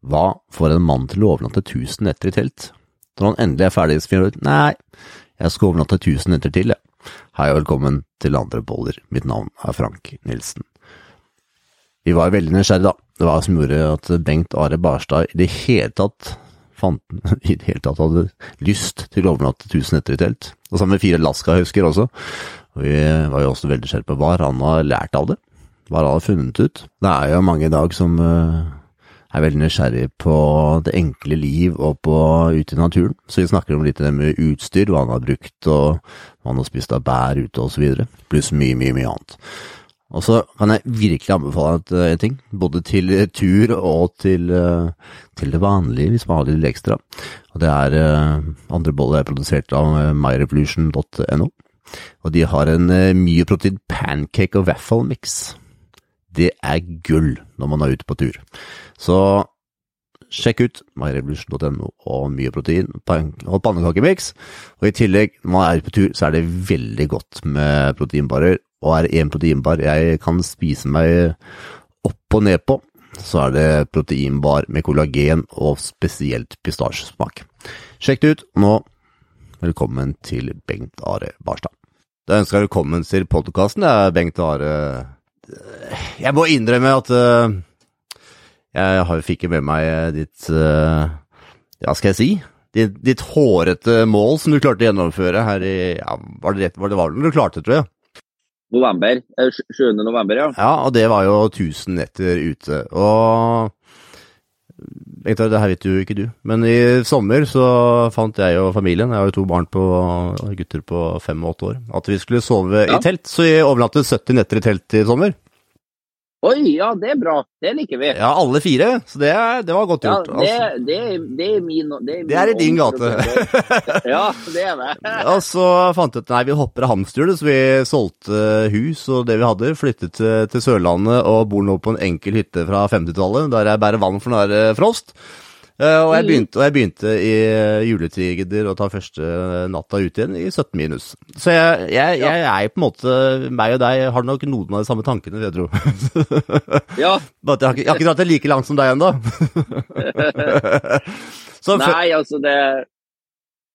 Hva får en mann til å overnatte tusen netter i telt? Når han endelig er ferdig, finner han ut nei, jeg skal overnatte tusen netter til, jeg. Hei og velkommen til Andre boller. Mitt navn er Frank Nilsen. Vi var veldig nysgjerrige, da. Det var som gjorde at Bengt Are Barstad i det hele tatt fant, i det hele tatt hadde lyst til å overnatte tusen netter i telt. Og sammen med fire Alaska-husker også. Og vi var jo også veldig nysgjerrige på hva han har lært av det. Hva han har funnet ut. Det er jo mange i dag som uh, er veldig nysgjerrig på det enkle liv og på ute i naturen. Så vi snakker om litt det med utstyr, hva han har brukt, og hva han har spist av bær ute videre. Pluss mye, mye, mye annet. Og så kan jeg virkelig anbefale et, en ting, både til tur og til, til, det vanlige, hvis man har litt ekstra. Og det er Andre boller er produsert av myrevolution.no. Og de har en mye protein pancake og waffle mix. Det er gull når man er ute på tur. Så sjekk ut myrevolution.no og mye protein og pannekakemiks. Og i tillegg, når man er på tur, så er det veldig godt med proteinbarer og er det én proteinbar jeg kan spise meg opp og ned på, så er det proteinbar med kollagen og spesielt pistasjesmak. Sjekk det ut. Nå, velkommen til Bengt Are Barstad. Da ønsker jeg velkommen til podkasten. Bengt Are Jeg må innrømme at jeg fikk med meg ditt uh, Ja, skal jeg si? Ditt, ditt, hårete mål som du klarte å gjennomføre her i ja, Var det rett? Var det var du klarte, tror jeg? November. 7. november, ja. Ja, og det var jo 1000 netter ute. Og Egentlig, det her vet jo ikke du, men i sommer så fant jeg og familien, jeg har jo to barn på gutter på fem og åtte år, at vi skulle sove ja. i telt. Så vi overnattet 70 netter i telt i sommer. Oi, ja, det er bra. Det liker vi. Ja, alle fire. Så det, det var godt gjort. Ja, det, altså. det, det, er min Det er, min det er i din gate. ja, det er det. og så fant vi ut nei, vi hopper av hamsterhjulet, så vi solgte hus og det vi hadde, flyttet til, til Sørlandet og bor nå på en enkel hytte fra 50-tallet, der jeg bærer vann for når det er frost. Uh, og, jeg begynte, og jeg begynte i juletider å ta første natta ut igjen i 17 minus. Så jeg, jeg, jeg, er på en måte Meg og deg har nok noen av de samme tankene, vil jeg tro. ja. Bare at jeg har ikke dratt det like langt som deg ennå. Nei, altså det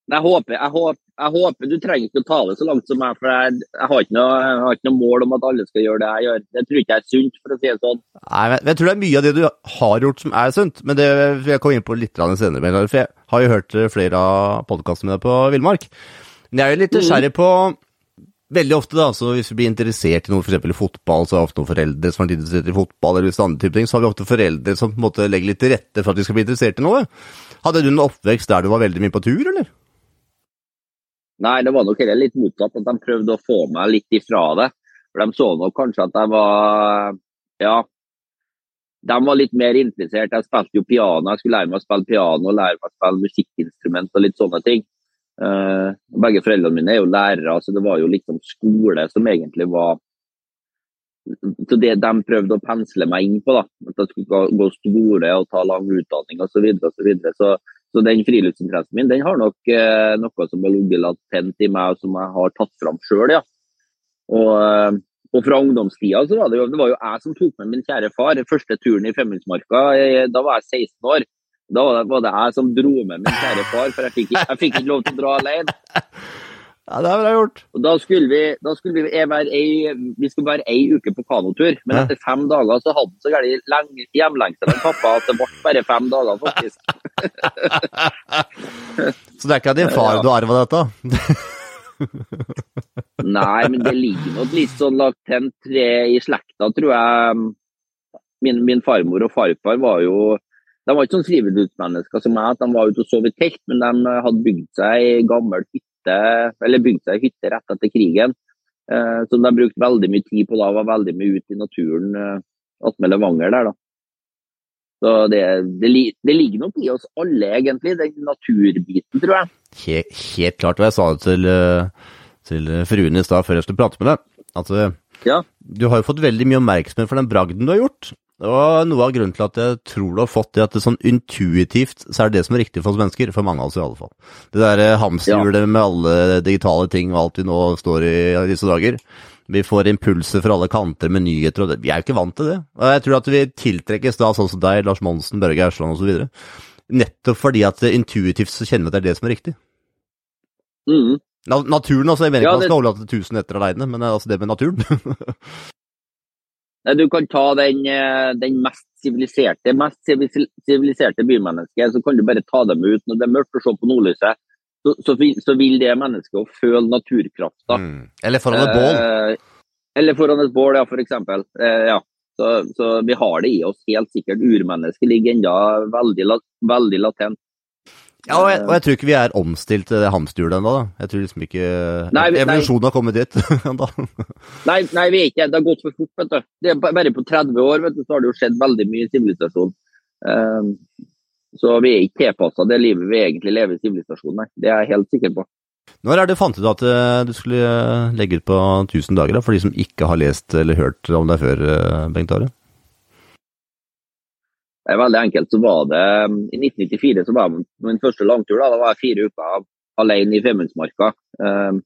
jeg håper, jeg, håper, jeg håper, Du trenger ikke å ta det så langt som meg, for jeg, jeg, har noe, jeg, har ikke noe, mål om at alle skal gjøre det jeg gjør. Det tror ikke jeg er sunt, for å si det sånn. Nei, men Jeg tror det er mye av det du har gjort som er sunt, men det vil jeg komme inn på litt senere. For jeg har jo hørt flere av podkastene på Villmark. Men jeg er jo litt nysgjerrig på Veldig ofte, da, så hvis vi blir interessert i noe, f.eks. i fotball, så er det ofte noen foreldre som er interessert i fotball, eller andre type ting, så har vi ofte foreldre som på en måte legger litt til rette for at vi skal bli interessert i noe. Hadde du en oppvekst der du var veldig mye på tur, eller? Nei, det var nok heller litt motsatt. At de prøvde å få meg litt ifra det. For De så nok kanskje at jeg var Ja. De var litt mer interessert. Jeg spilte jo piano. Jeg skulle lære meg å spille piano lære meg å spille musikkinstrument og litt sånne ting. Uh, begge foreldrene mine er jo lærere, så det var jo liksom skole som egentlig var så det de prøvde å pensle meg inn på, da, at jeg skulle gå skole og ta lang utdanning osv., så, videre, og så, videre. så så den friluftsinteressen min den har nok eh, noe som har ligget latent i meg, og som jeg har tatt fram sjøl. Ja. Og, eh, og, fra ungdomstida så var det, jo, det var jo jeg som tok med min kjære far første turen i Femundsmarka. Da var jeg 16 år. Da var det, var det jeg som dro med min kjære far, for jeg fikk, jeg fikk ikke lov til å dra alene. Ja, det har bra gjort. Og da skulle vi, da skulle vi, være ei, vi skulle være ei uke på kanotur, men etter fem dager så hadde han så gærent hjemlengsel av pappa at det ble bare fem dager, faktisk. så det er ikke av din far du arva dette? Nei, men det ligger nok litt sånn latent i slekta, tror jeg. Min, min, farmor og farfar var jo de var ikke sånn frivillighetsmennesker som meg, at de var ute og sov i telt, men de hadde bygd seg gammel hytte hytte, eller bygde seg hytte rett etter krigen. Eh, som de brukte veldig mye tid på da, var veldig mye ute i naturen eh, attmed Levanger der. da. Så det, det, det, ligger nok i oss alle, egentlig, den naturbiten, tror jeg. Helt, helt klart. Og jeg sa det til, eh, til fruen i stad før jeg skulle prate med deg. At ja. du har jo fått veldig mye oppmerksomhet for den bragden du har gjort. Og noe av grunnen til at jeg tror du har fått det, at det sånn intuitivt så er det det som er riktig for oss mennesker. For mange av oss i alle fall. Det der hamsterhjulet ja. med alle digitale ting og alt vi nå står i i disse dager. Vi får impulser fra alle kanter med nyheter, og det. vi er jo ikke vant til det. Og jeg tror at vi tiltrekkes da sånn som deg, Lars Monsen, Børge Ersland osv. Nettopp fordi at intuitivt så kjenner vi at det er det som er riktig. Mm. Naturen også, jeg mener ikke Ja, man det- skal overlate tusen etter aleine, men er altså det med naturen. Nei, Du kan ta den, eh, den mest siviliserte mest siviliserte bymennesket, så kan du bare ta dem ut når det er mørkt og se på nordlyset. Så, så, så vil det mennesket føle naturkrafta. Mm. Eller foran et bål. Eh, eller foran et bål, ja, for eksempel. Eh, ja. så, så vi har det i oss, helt sikkert. Urmennesket ligger enda veldig, veldig latent. Ja, og jeg, og jeg tror ikke vi er omstilt til det hamsterhjulet ennå, da. Jeg tror liksom ikke Nei. Evolusjonen har kommet dit ennå. Nei, nei, vi er ikke det. har gått for fort. vet du. Det er Bare på 30 år vet du, så har det jo skjedd veldig mye i sivilisasjonen. Um, så vi er ikke tilpassa det livet vi egentlig lever i sivilisasjonen. nei. Det er jeg helt sikker på. Når er det du fant ut at eh, du skulle legge ut på 1000 dager, da, for de som ikke har lest eller hørt om deg før, eh, Bengt Are? Veldig enkelt. så var det, I 1994 så var min første langtur. Da, da var jeg fire uker alene i Femundsmarka. Eh,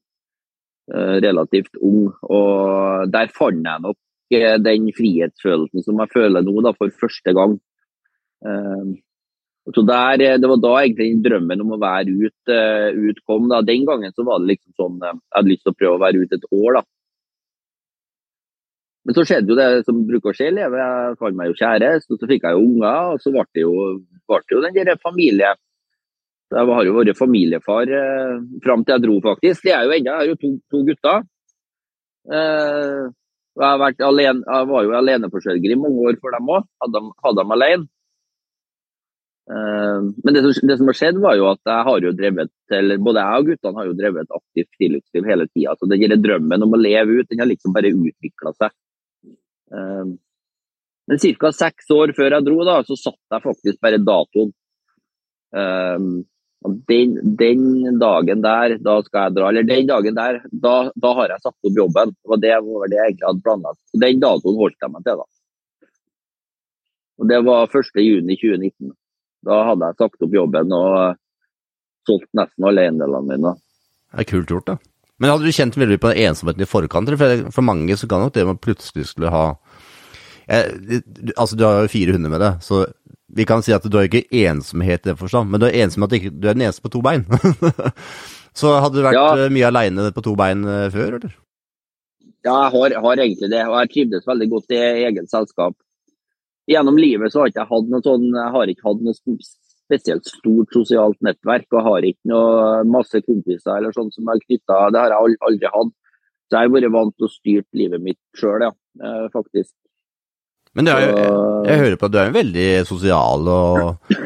eh, relativt ung. Og der fant jeg nok eh, den frihetsfølelsen som jeg føler nå da, for første gang. Eh, så der, eh, Det var da egentlig drømmen om å være ute ut kom. Da. Den gangen så var det liksom sånn Jeg hadde lyst til å prøve å være ute et år. da. Men så skjedde jo det som bruker å skje i livet. Jeg fant meg jo kjæreste, så fikk jeg jo unger. Og så ble det jo, ble det jo den der familie... Jeg har jo vært familiefar eh, fram til jeg dro, faktisk. Det er jo ennå. Jeg har jo to, to gutter. Eh, jeg, alene, jeg var jo aleneforsørger i mange år for dem òg. Hadde, hadde dem alene. Eh, men det som, det som har skjedd, var jo at jeg har jo drevet eller både jeg og guttene har jo drevet et aktivt friluftsliv hele tida. Så den drømmen om å leve ut, den har liksom bare utvikla seg. Eh, Men ca. seks år før jeg dro, da, så satt jeg faktisk bare datoen. Eh, den, den dagen der, da skal jeg dra. Eller den dagen der, da, da har jeg satt opp jobben. Og det, var det jeg egentlig hadde planlagt. Den datoen holdt jeg meg til, da. Og Det var 1. juni 2019. Da hadde jeg sagt opp jobben og solgt nesten alle eiendelene mine. Det er kult gjort, da. Men hadde du kjent veldig på ensomheten i forkant? For, for mange så kan nok det man plutselig skulle ha jeg, Altså, du har jo fire hunder med deg, så vi kan si at du har ikke ensomhet i den forstand, men du er ensom at du ikke, du er den eneste på to bein. så hadde du vært Ja. eh, mye aleine på to bein eh, før, eller? Ja, jeg har, har egentlig det, og jeg trivdes veldig godt i eget selskap. Gjennom livet så har ikke jeg hatt noe sånn, jeg har ikke hatt noe spesielt stort sosialt nettverk, og har ikke noe masse kompiser eller sånn som er knytta, det har jeg aldri hatt. Så jeg har vært vant til å styre livet mitt sjøl, ja, eh, faktisk. Men du er jo, jeg, jeg hører på at du er en veldig sosial og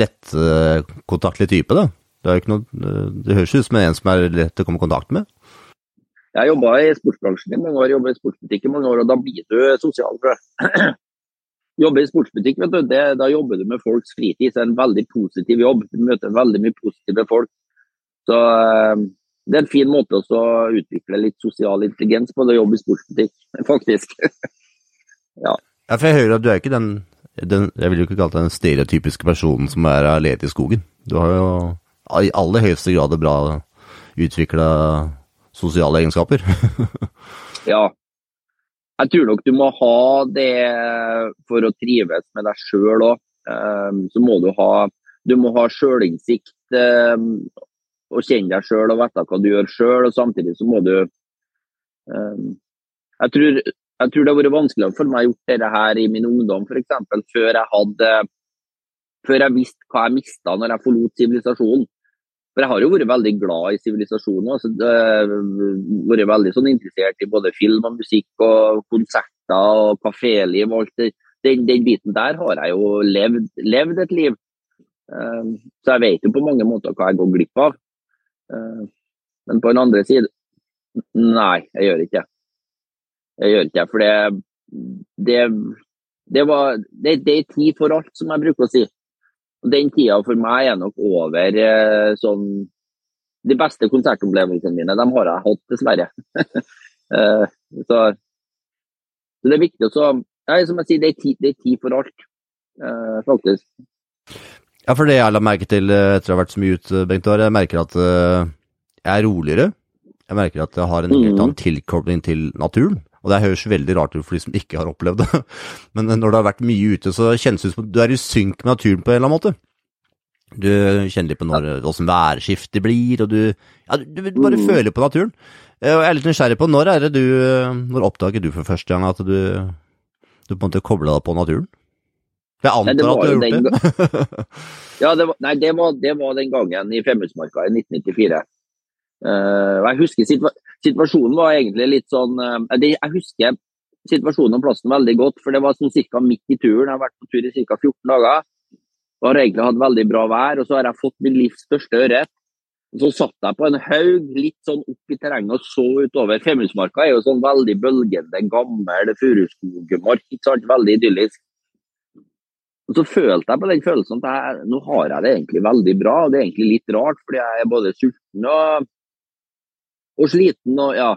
lettkontaktlig type, da. Det, noe, eh, det høres ut som en som er lett å komme i kontakt med. Jeg jobba i sportsbransjen i mange år, jobba i sportsbutikk i mange år, og da blir du sosial. tror jeg. Jobbe i sportsbutikk, vet du, det, da jobber du med folks fritid. Så det er en veldig positiv jobb. Du møter veldig mye positive folk. Så eh, det er en fin måte å utvikle litt sosial intelligens på, det å jobbe i sportsbutikk, faktisk. Ja, for jeg hører at du er ikke den, den Jeg vil jo ikke kalle deg den stereotypiske personen som er alene i skogen. Du har jo i aller høyeste grad bra utvikla sosiale egenskaper. Ja. Jeg tror nok du må ha det for å trives med deg sjøl òg. Så må du ha du må ha sjølinnsikt og kjenne deg sjøl og vite hva du gjør sjøl. Samtidig så må du um, jeg, tror, jeg tror det har vært vanskeligere for meg å gjort dette her i min ungdom, f.eks. Før jeg hadde før jeg visste hva jeg mista når jeg forlot sivilisasjonen. For jeg har jo vært veldig glad i sivilisasjonen. Altså, vært veldig sånn interessert i både film og musikk og konserter og kaféliv. og alt det. Den, den biten der har jeg jo levd, levd et liv. Um, så jeg vet jo på mange måter hva jeg går glipp av. Uh, men på den andre siden Nei, jeg gjør ikke det. Jeg gjør ikke det, for det, det, det, var, det, det er tid for alt, som jeg bruker å si. Den tida for meg er nok over eh, sånn De beste konsertopplevelsene mine, de har jeg hatt, dessverre. Eh, så, så det er viktig å som jeg sier, det er tid, det er tid for alt, eh, faktisk. Ja, for det jeg la merke til etter å ha vært så mye ute, Bengt Are, jeg merker at jeg er roligere. Jeg merker at jeg har en helt annen tilkobling til naturen. Og det høres veldig rart ut for de som ikke har opplevd det. Men når du har vært mye ute, så kjennes det ut som du er i synk med naturen på en eller annen måte. Du kjenner litt på når, hvordan værskiftet blir, og du, ja, du, du bare føler på naturen. Eh, Og jeg er litt nysgjerrig på når er det du Når oppdaget du for første gang at du, du på en måte kobla deg på naturen? Jeg Nei, det at du har gjort det. Ja, det var, nei, det var, det var den gangen i Femundsmarka i 1994. Uh, jeg husker situa situasjonen var egentlig litt sånn eh, Jeg husker situasjonen og plassen veldig godt, for det var sånn cirka midt i turen. Jeg har vært på tur i ca. 14 dager og har egentlig hatt veldig bra vær. Og så har jeg fått min livs største ørret. Så satt jeg på en haug litt sånn opp i terrenget og så utover. Femundsmarka er jo sånn veldig bølgende, gammel furuskogmark. Veldig idyllisk. Og så følte jeg på den følelsen at jeg, nå har jeg det egentlig veldig bra. og Det er egentlig litt rart, fordi jeg er både sulten og, og sliten. og ja,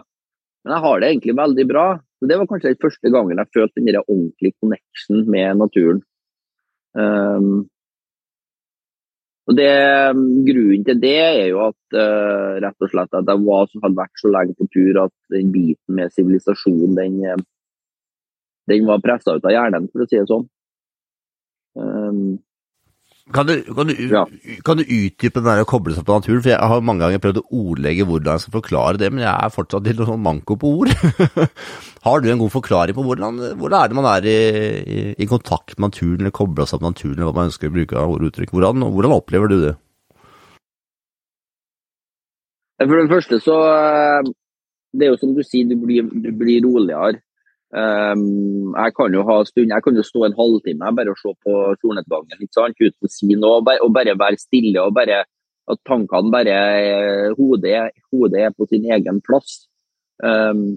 Men jeg har det egentlig veldig bra. Så Det var kanskje den første gangen jeg følte den ordentlige connection med naturen. Um, og det, Grunnen til det er jo at uh, rett og slett at jeg var, hadde vært så lenge på tur at den biten med sivilisasjon, den, eh, den var pressa ut av hjernen, for å si det sånn. Um, Kan du, kan, du, Ja. kan du utdype den der å koble seg på naturen? For jeg har mange ganger prøvd å ordlegge hvordan jeg skal forklare det, men jeg er fortsatt litt sånn manko på ord. har du en god forklaring på hvordan, hvordan er det man er i, i, i kontakt med naturen, eller kobla seg på naturen, eller hva man ønsker å bruke av ord og uttrykk? Hvordan, hvordan opplever du det? For det første så eh, Det er jo som du sier, du blir, du blir roligere. Um, jeg kan jo ha stund, jeg kan jo stå en halvtime bare og se på solnedgangen ikke sant? uten å si noe, og bare, og bare være stille. og bare At tankene bare Hodet, hodet er på sin egen plass. Um,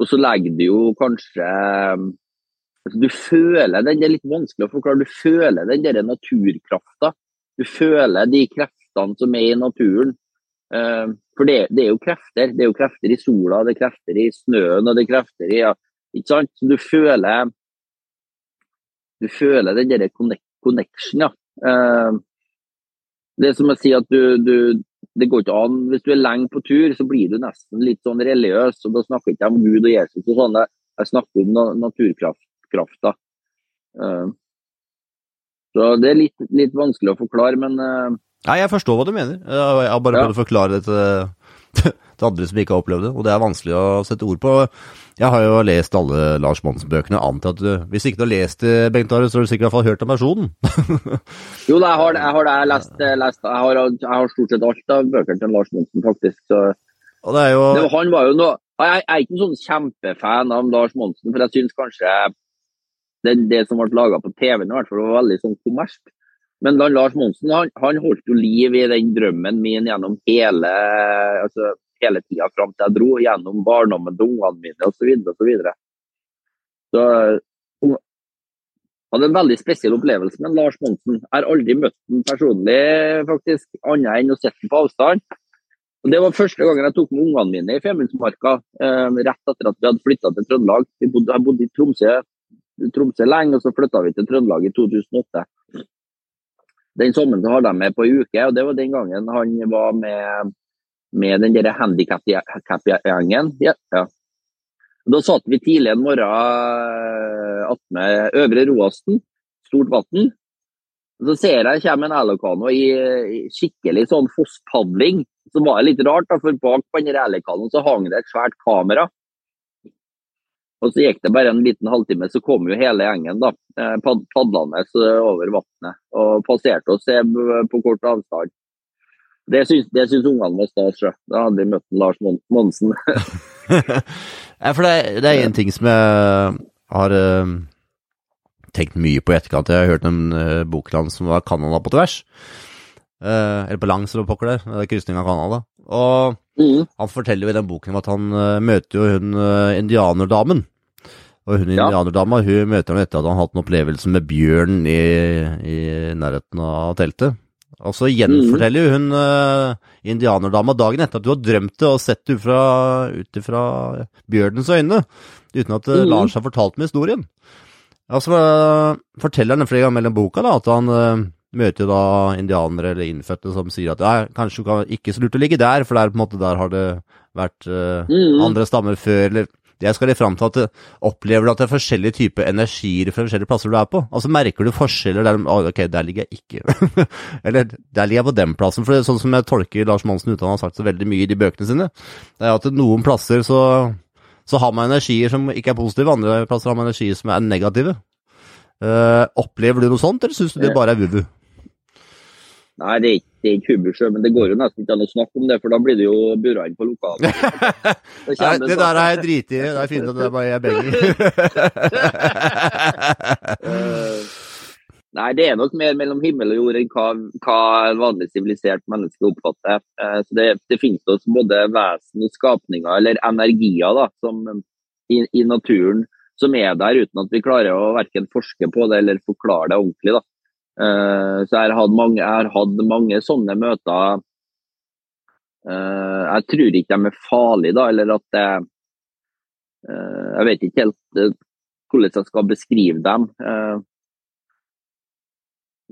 og så legger du jo kanskje altså Du føler den, det er litt vanskelig å forklare, du føler den der naturkrafta. Du føler de kreftene som er i naturen. Eh, For det, det er jo krefter. Det er jo krefter i sola, det er krefter i snøen og det er krefter i ja, Ikke sant? Så du føler Du føler den der connection, ja. Eh, Det er som å si at du, du det går ikke an, Hvis du er lenge på tur, så blir du nesten litt sånn religiøs. og Da snakker jeg ikke om Gud og Jesus, og sånn, jeg snakker om na- naturkrafta. Eh, Så Det er litt, litt vanskelig å forklare, men Nei, jeg forstår hva du mener. Jeg har bare Ja. å forklare det til, til andre som ikke har opplevd det, og det er vanskelig å sette ord på. Jeg har jo lest alle Lars Monsen-bøkene, antar at du, hvis ikke du har lest det, Bengt Are, så har du sikkert i hvert fall hørt om personen. Jo, da, jeg har, jeg har det. Jeg har lest, lest jeg, har, jeg har stort sett alt av bøkene til Lars Monsen, faktisk. Så Og det er jo det, var- han var jo noe Jeg jeg er ikke en sånn kjempefan av Lars Monsen, for jeg syns kanskje det, det som ble laga på TV, i hvert fall var veldig sånn kommersielt. Men da Lars Monsen han, han holdt jo liv i den drømmen min gjennom hele altså, hele tida fram til jeg dro, gjennom barndommen til ungene mine osv. Så, videre, og så, videre. så hun hadde en veldig spesiell opplevelse med Lars Monsen. Jeg har aldri møtt ham personlig, faktisk, annet enn å sett på avstand. Og Det var første gangen jeg tok med ungene mine i Femundsmarka, eh, rett etter at vi hadde flytta til Trøndelag. Bodde, jeg bodde i Tromsø, Tromsø lenge, og så flytta vi til Trøndelag i 2008. Den sommeren så hadde jeg med på ei uke, og det var den gangen han var med, med den der handikap-gjengen. Ja, ja. Da satt vi tidlig en morgen eh, attmed Øvre Roasten, stort vann. Så ser jeg kommer en Elokano i, skikkelig sånn fosspadling. Så var det litt rart, da, for bak på den Alicanoen så hang det et svært kamera. Og så gikk det bare en liten halvtime, så kom jo hele gjengen da, eh, pad- padlende over vannet og passerte oss eh, på kort avstand. Det syns, det syns ungene var stas. sjø. Da hadde vi møtt Lars Monsen. Ja, for det, er- en ting som jeg har eh, tenkt mye på i etterkant. Jeg har hørt en uh, bok til han som var Canada på tvers. Eh, eller på langs, eller pokker der. Er krysning av Canada. Og Mm. han forteller jo i den boken at han eh, møter jo hun uh, indianerdamen. Og hun Ja. indianerdama hun møter han etter at han har hatt en opplevelse med bjørn i, i nærheten av teltet. Og så gjenforteller jo hun uh, indianerdama dagen etter at du har drømt det og sett det ut fra, bjørnens øyne, uten at Mhm. Lars har fortalt med historien. Altså, uh, forteller han flere ganger mellom boka da, at han uh, møter jo da indianere eller innfødte som sier at ja, kanskje kan ikke så lurt å ligge der, for der på en måte der har det vært uh, mm. andre stammer før, eller jeg skal fram til at du opplever du at det er forskjellige typer energier fra forskjellige plasser du er på. Altså merker du forskjeller der Ok, der ligger jeg ikke. Eller der ligger jeg på den plassen. For det er sånn som jeg tolker Lars Monsen uten at han har sagt så veldig mye i de bøkene sine, det er at noen plasser så, så har man energier som ikke er positive, andre plasser har man energier som er negative. Uh, opplever du noe sånt, eller syns du det bare er vuvu? Nei, det er ikke, det er ikke Hubersjø, men det går jo nesten ikke an å snakke om det, for da blir det jo burra inn på lokalet. Nei, det der er jeg driti i. Det er fint at det er bare jeg begge. nei, det er nok mer mellom himmel og jord enn hva, hva vanlig sivilisert menneske oppfatter. Uh, så det, det finnes oss både vesen og skapninger, eller energier, da, som, i, i, naturen som er der uten at vi klarer å verken forske på det eller forklare det ordentlig. da. Uh, så jeg har, mange, hatt mange, sånne møter. Uh, jeg tror ikke de er farlige, da, eller at det uh, Jeg vet ikke helt hvordan jeg skal beskrive dem.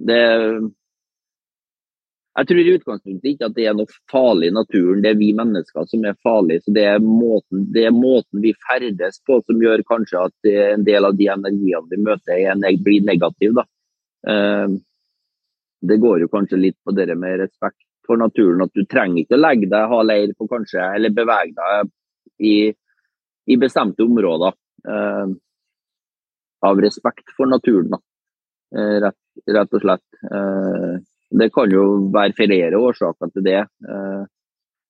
det Jeg tror i utgangspunktet ikke at det er noe farlig i naturen, det er vi mennesker som er farlige. så Det er måten, det er måten vi ferdes på som gjør kanskje at en del av de energiene vi møter, er, blir negative. da. Eh, det går jo kanskje litt på det med respekt for naturen. At du trenger ikke å legge deg, ha leir på kanskje, eller bevege deg i, i bestemte områder. Eh, av respekt for naturen, da. Eh, rett, rett, og slett. Eh, det kan jo være flere årsaker til det. Eh,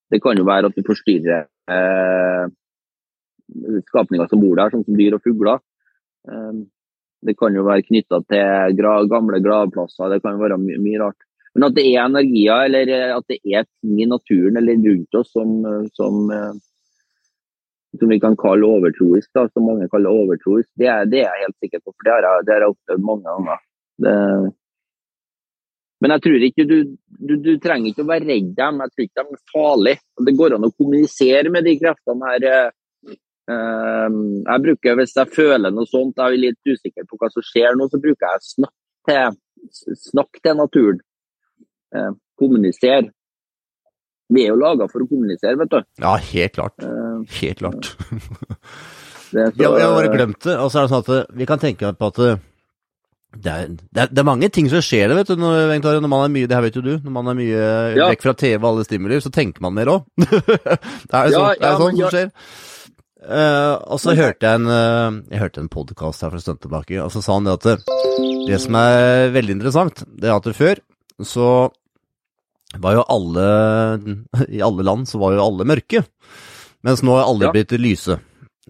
det kan jo være at du forstyrrer eh, skapninger som bor der, sånn som dyr og fugler. Det kan jo være knytta til gamle gravplasser, det kan være my mye rart. Men at det er energier, eller eh, at det er ting i naturen eller rundt oss som, eh, som, eh, som vi kan kalle overtroisk, da, som mange kaller overtroisk, det, det, er jeg helt sikker på. For det har jeg, jeg opplevd mange ganger. Det, men jeg tror ikke du, du, du, trenger ikke å være redd dem. Jeg tror ikke de er farlige. Det går an å kommunisere med de kreftene her jeg bruker, Hvis jeg føler noe sånt, jeg er litt usikker på hva som skjer nå, så bruker jeg snakk til, snakk til naturen. Ehm, kommunisere. Vi er jo laga for å kommunisere, vet du. Ja, helt klart. Ehm, helt klart. det så, jeg, har bare glemt det. Og så er det sånn at vi kan tenke på at det er, det, er, det er, mange ting som skjer vet du, når, når, man er mye, det her vet jo du, når man er mye ja. vekk fra TV og alle stimuli, så tenker man mer òg. det er jo ja, ja, sånn som skjer. Uh, og så hørte jeg en, uh, jeg hørte en podkast her for en stund tilbake, og så sa han det at det, det, som er veldig interessant, det er at før så var jo alle I alle land så var jo alle mørke, mens nå er alle ja. blitt lyse.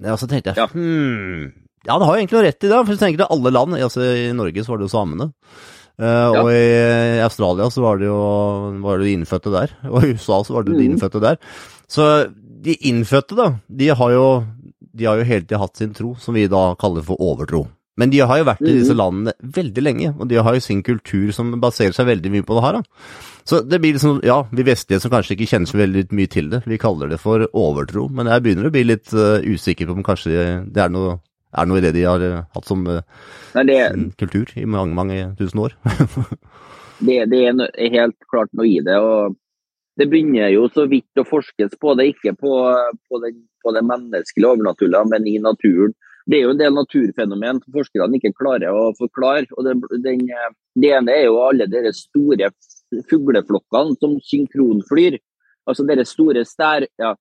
Ja, så tenkte jeg ja. hmm, ja, det har jo egentlig noe rett i det, for hvis du tenker til alle land, altså i Norge så var det jo samene. Uh, ja. Og i Australia så var det jo var det innfødte der, og i USA så var det de mm. innfødte der. Så de innfødte, da, de har, jo, de har jo hele tida hatt sin tro, som vi da kaller for overtro. Men de har jo vært i disse mhm. landene veldig lenge, og de har jo sin kultur som baserer seg veldig mye på det her. da. Så det blir liksom, ja, vi vestlige som kanskje ikke kjenner så veldig mye til det, vi kaller det for overtro. Men jeg begynner å bli litt uh, usikker på om kanskje det er noe, er noe i det de har uh, hatt som uh, Nei, det, kultur i mange, mange tusen år. det, det, er helt klart noe i det. og det begynner jo så vidt å forskes på det, ikke på, på, den, på det menneskelige overnaturlige, men i naturen. Det er jo en del naturfenomen som forskerne ikke klarer å forklare. og det, den, det ene er jo alle de store fugleflokkene som synkronflyr. Altså de store stær... Ja.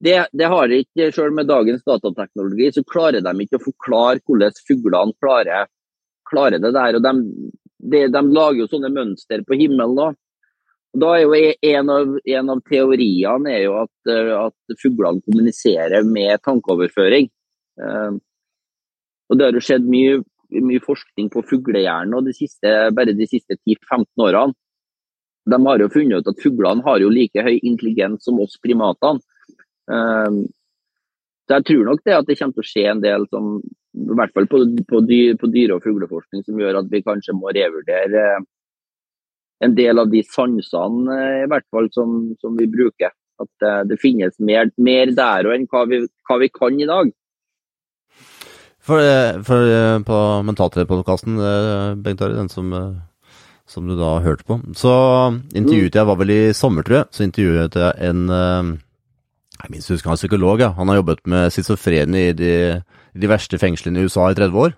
Det, det, har ikke, Selv med dagens datateknologi så klarer de ikke å forklare hvordan fuglene klarer, klarer det der. og de, de, de lager jo sånne mønster på himmelen òg. Da er jo en av, en av teoriene er jo at, eh, at fuglene kommuniserer med tankeoverføring. Uh, og Det har jo skjedd mye, mye forskning på fuglehjernen de siste, bare de siste 10-15 årene. De har jo funnet ut at fuglene har jo like høy intelligens som oss primatene. Uh, så jeg tror nok det at det kommer til å skje en del, som, i hvert fall på, på dyre- og fugleforskning, som gjør at vi kanskje må revurdere en del av de sansene eh, i hvert fall som, som vi bruker. At det, det finnes mer, mer der og enn hva vi, hva vi, kan i dag. For, eh, for eh, på Mentaltrenerpodkasten, Bengt Ari, den som, som du da hørte på. Så intervjuet jeg, var vel i sommer, tror jeg, så intervjuet jeg en eh, Jeg minst husker han er psykolog, ja. Han har jobbet med schizofrene i de, de verste fengslene i USA i 30 år.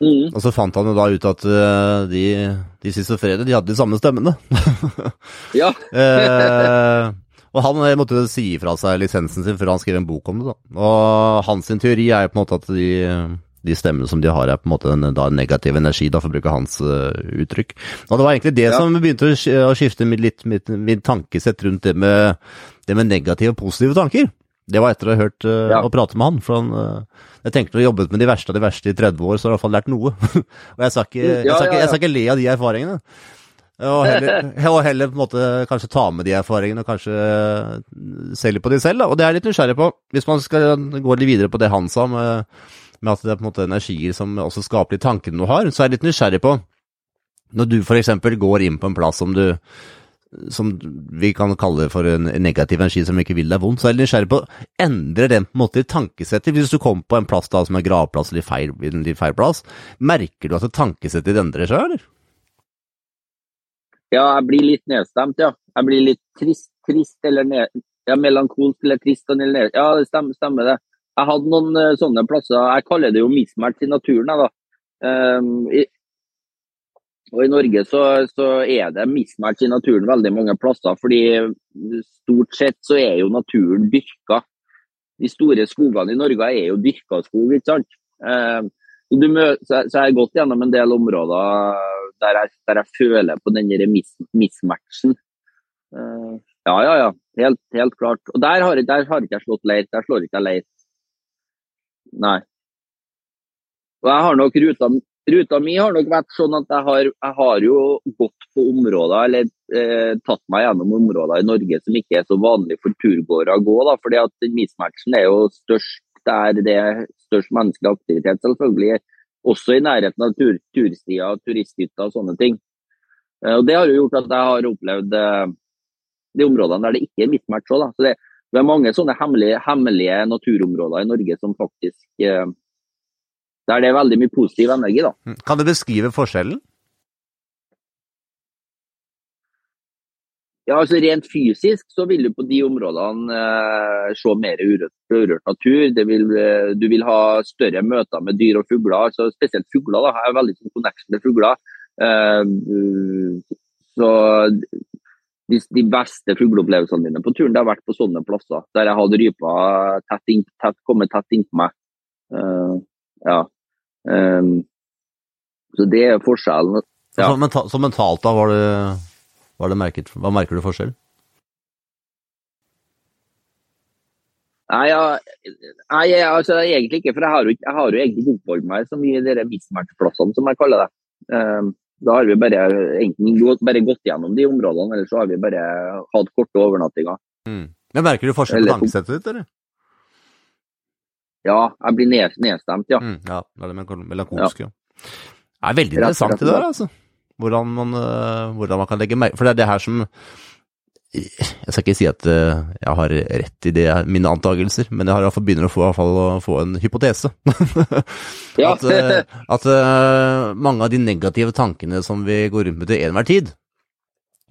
Mm. Og så fant han jo da ut at eh, de, de schizofrene, de hadde de samme stemmene. Ja. eh, og han eh, måtte jo si fra seg lisensen sin før han skrev en bok om det. da. Og hans teori er jo på en måte at de, de stemmene som de har, er på en måte en, da, negativ energi, da, for å bruke hans uh, uttrykk. Og det var egentlig det Ja. som begynte å, å skifte mitt, litt mitt, mitt tankesett rundt det med, det med negative og positive tanker. Det var etter å ha hørt uh, Ja. og prate med han. For han, uh, jeg tenkte når du har jobbet med de verste av de verste i 30 år, så har du i hvert fall lært noe. og jeg skal ikke, jeg skal ikke, jeg skal ikke le av de erfaringene. Og heller, og heller på en måte kanskje ta med de erfaringene og kanskje se litt på de selv. Da. Og det er jeg litt nysgjerrig på. Hvis man skal gå litt videre på det han sa, med, med at det er på en måte energier som også skaper de tankene du har, så er jeg litt nysgjerrig på Når du f.eks. går inn på en plass som du som vi kan kalle for en negativ energi som ikke vil deg vondt, så er jeg nysgjerrig på Endrer den på en måte tankesettet? Hvis du kommer på en plass da som er gravplass eller feil, en feil plass, merker du at tankesettet ditt endrer seg, eller? ja, jeg blir litt nedstemt, ja. Jeg blir litt trist, trist eller ned, ja, melankolsk eller trist eller ned. Ja, det stemmer, stemmer det. Jeg hadde noen eh, sånne plasser, jeg kaller det jo mismatch i naturen, jeg, da. Um, og i Norge så, så er det mismatch i naturen veldig mange plasser, fordi stort sett så er jo naturen dyrka. De store skogene i Norge er jo dyrka skog, ikke sant. Ehm, så, jeg har gått gjennom en del områder der jeg, der jeg føler på den mis mismatchen. Eh, ja, ja, ja. Helt, helt klart. Og der har, der har ikke jeg slått leir. Der slår ikke jeg leir. Nei. Og jeg har nok ruta, ruta mi har nok vært sånn at jeg har, jeg har jo gått på områder, eller eh, tatt meg gjennom områder i Norge som ikke er så vanlig for turgåere å gå. da, fordi at mismatchen er jo størst der det er størst menneskelig aktivitet, selvfølgelig. Også i nærheten av tur, turstier, turisthytter og sånne ting. Eh, og Det har jo gjort at jeg har opplevd eh, de områdene der det ikke er mismatch òg. Det, det er mange sånne hemmelige, hemmelige naturområder i Norge som faktisk eh, Der det er veldig mye positiv energi. da. Kan du beskrive forskjellen? Ja, altså Rent fysisk så vil du på de områdene eh, se mer urørt, urørt natur. Det vil, eh, du vil ha større møter med dyr og fugler. altså Spesielt fugler. da, Jeg har veldig sånn connection med fugler. Eh, så de, de beste fugleopplevelsene mine på turen det har vært på sånne plasser. Der jeg hadde rypa tett, inn, tett, kommet tett innpå meg. Eh, ja. Eh, så det er forskjellen. Ja. Så, menta så mentalt, da, var det, var det merket, hva merker du forskjell? Nei, ja, jeg, altså, egentlig ikke. For jeg har jo, jeg har jo egentlig ikke oppholdt meg så mye i de mismatch-plassene, som jeg kaller det. Um, da har vi bare, enten bare gått gjennom de områdene, eller så har vi bare hatt korte overnattinger. Men merker du forskjell på tankesettet ditt, eller? Ja, jeg blir ned, nedstemt, ja. Mm, ja, det er det melankol- melankolske. Ja. Det er veldig Rett interessant slett, det der, altså. Hvordan man, øh, hvordan man kan legge merke For det er det her som Jeg skal ikke si at øh, jeg har rett i det, mine antakelser, men jeg har i hvert fall begynner å få, i fall, å få en hypotese. Ja. at øh, at mange av de negative tankene som vi går rundt med til enhver tid,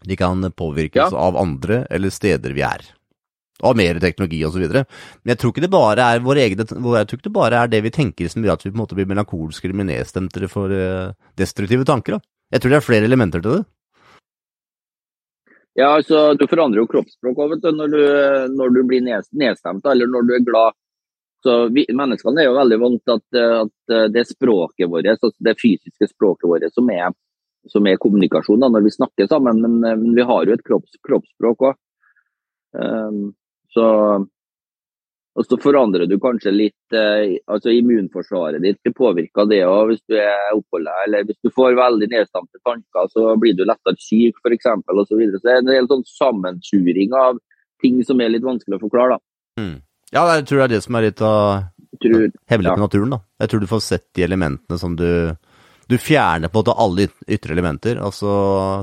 de kan påvirkes Ja. av andre eller steder vi er. Og mer teknologi osv. Men jeg tror ikke det bare er våre egne Jeg tror ikke det bare er det vi tenker som gjør at vi på en måte blir melankolske eller nedstemte for eh, destruktive tanker. Da. Jeg tror det er flere elementer til det. Ja, altså, Du forandrer jo kroppsspråk også, du, når du, når du blir ned, nedstemt eller når du er glad. Så vi, Menneskene er jo veldig vant til at, at eh, det språket vårt, altså det fysiske språket vårt, som er, som er kommunikasjon da, når vi snakker sammen. Men, eh, men vi har jo et kropps, kroppsspråk òg. Um, så og så forandrer du kanskje litt eh, altså immunforsvaret ditt. Det påvirker det òg hvis du er oppholdet. Eller hvis du får veldig nedstemte tanker, så blir du lettere syk f.eks. Så, så videre. så det er en hel sånn sammensuring av ting som er litt vanskelig å forklare. da. Ja, jeg tror det er det som er litt av hemmeligheten hemmelig Ja. naturen. da. Jeg tror du får sett de elementene som du Du fjerner på en måte alle yt- ytre elementer, og så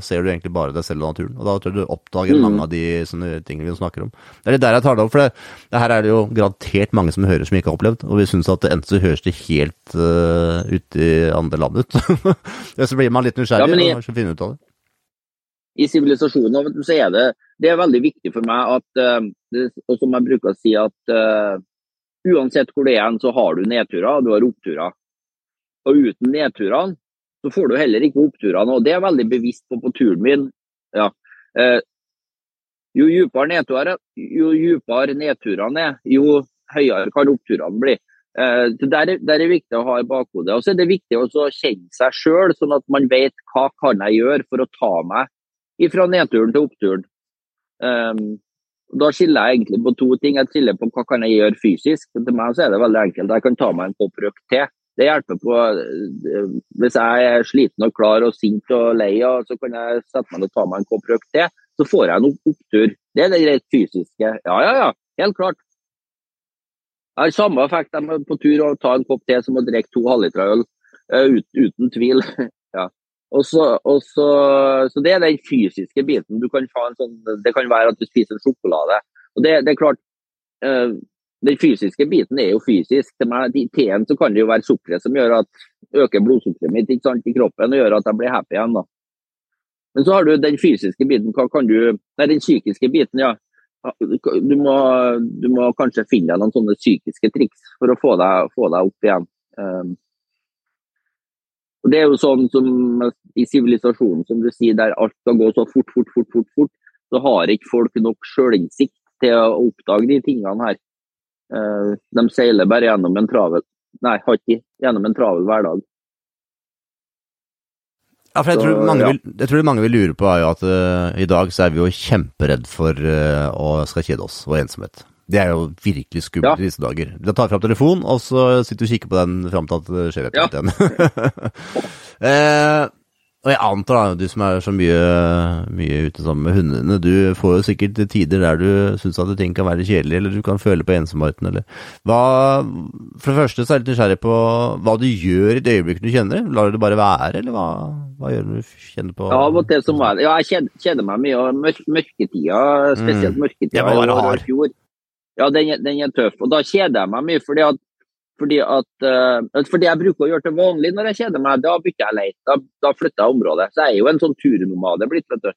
ser du egentlig bare deg selv og naturen. Og da tror jeg du oppdager Mm. mange av de sånne tingene vi snakker om. Det er litt der jeg tar det opp, for det, det her er det jo garantert mange som hører som ikke har opplevd, og vi syns at det enten så høres det helt uh, ute i andre land ut. Så blir man litt nysgjerrig Ja, i- og finner ut av det. I sivilisasjonen så er det, det er veldig viktig for meg at eh, Og som jeg bruker å si, at uh, uansett hvor det er, så har du nedturer, du har oppturer. Og uten nedturene, så får du heller ikke oppturene. Og det er jeg veldig bevisst på på turen min. Ja. Eh, jo dypere nedturer, jo nedturene er, jo høyere kan oppturene bli. Eh, der, er- der er viktig å ha i bakhodet. Og så er det viktig å kjenne seg sjøl, sånn at man vet hva kan jeg gjøre for å ta meg fra nedturen til oppturen. Um, da skiller jeg egentlig på to ting. Jeg skiller på hva kan jeg gjøre fysisk. Til meg så er det veldig enkelt. Jeg kan ta meg en kopp røkt te. Det hjelper på eh, Hvis jeg er sliten og klar og sint og lei, og så kan jeg sette meg ned og ta meg en kopp røyk til. Så får jeg en opptur. Det er det rent fysiske. Ja, ja, ja. Helt klart. Jeg har samme effekt jeg er på tur å ta en kopp te som å drikke to halvlitere øl. eh, ut, uten tvil. ja. Og så, og så, så det er den fysiske biten. Kan sånn, det kan være at du spiser sjokolade. Og det, det er klart, eh, Den fysiske biten er jo fysisk. I teen så kan det jo være sukkeret som gjør at øker blodsukkeret mitt sant, i kroppen og gjør at jeg blir happy igjen. da. Men så har du den fysiske biten. Hva kan du, nei, Den psykiske biten, ja. Du må, du må kanskje finne deg noen sånne psykiske triks for å få deg, få deg opp igjen. Um, og Det er jo sånn som i sivilisasjonen, som du sier, der alt skal gå så fort, fort, fort, fort, fort, så har ikke folk nok sjølinnsikt til å oppdage de tingene her. Eh, De seiler bare gjennom en travel Nei, har ikke gjennom en travel hverdag. Ja, for jeg tror, mange vil, jeg tror mange vil lure på er jo at uh, i dag så er vi jo kjemperedd for uh, å skal kjede oss og ensomhet. Det er jo virkelig skummelt Ja. i disse dager. Da tar fram telefonen, og så sitter du og kikker på den fram til at det skjer et Ja. eller annet igjen. og jeg antar, da, du som er så mye, mye ute sammen med hundene, du får jo sikkert tider der du syns at ting kan være kjedelig, eller du kan føle på ensomheten, eller hva For det første så er jeg litt nysgjerrig på hva du gjør i det øyeblikket du kjenner det. Lar du det bare være, eller hva, hva gjør du når du kjenner på Ja, til så må jeg Ja, jeg kjeder meg mye. og mør mørketida, spesielt Mm. mørketida Det være i fjor. Ja, den, den er tøff. Og da kjeder jeg meg mye, fordi at fordi at, eh, fordi jeg bruker å gjøre til vanlig når jeg kjeder meg, da bytter jeg leit. Da, da flytter jeg området. Så jeg er jo en sånn turnomade blitt, vet du.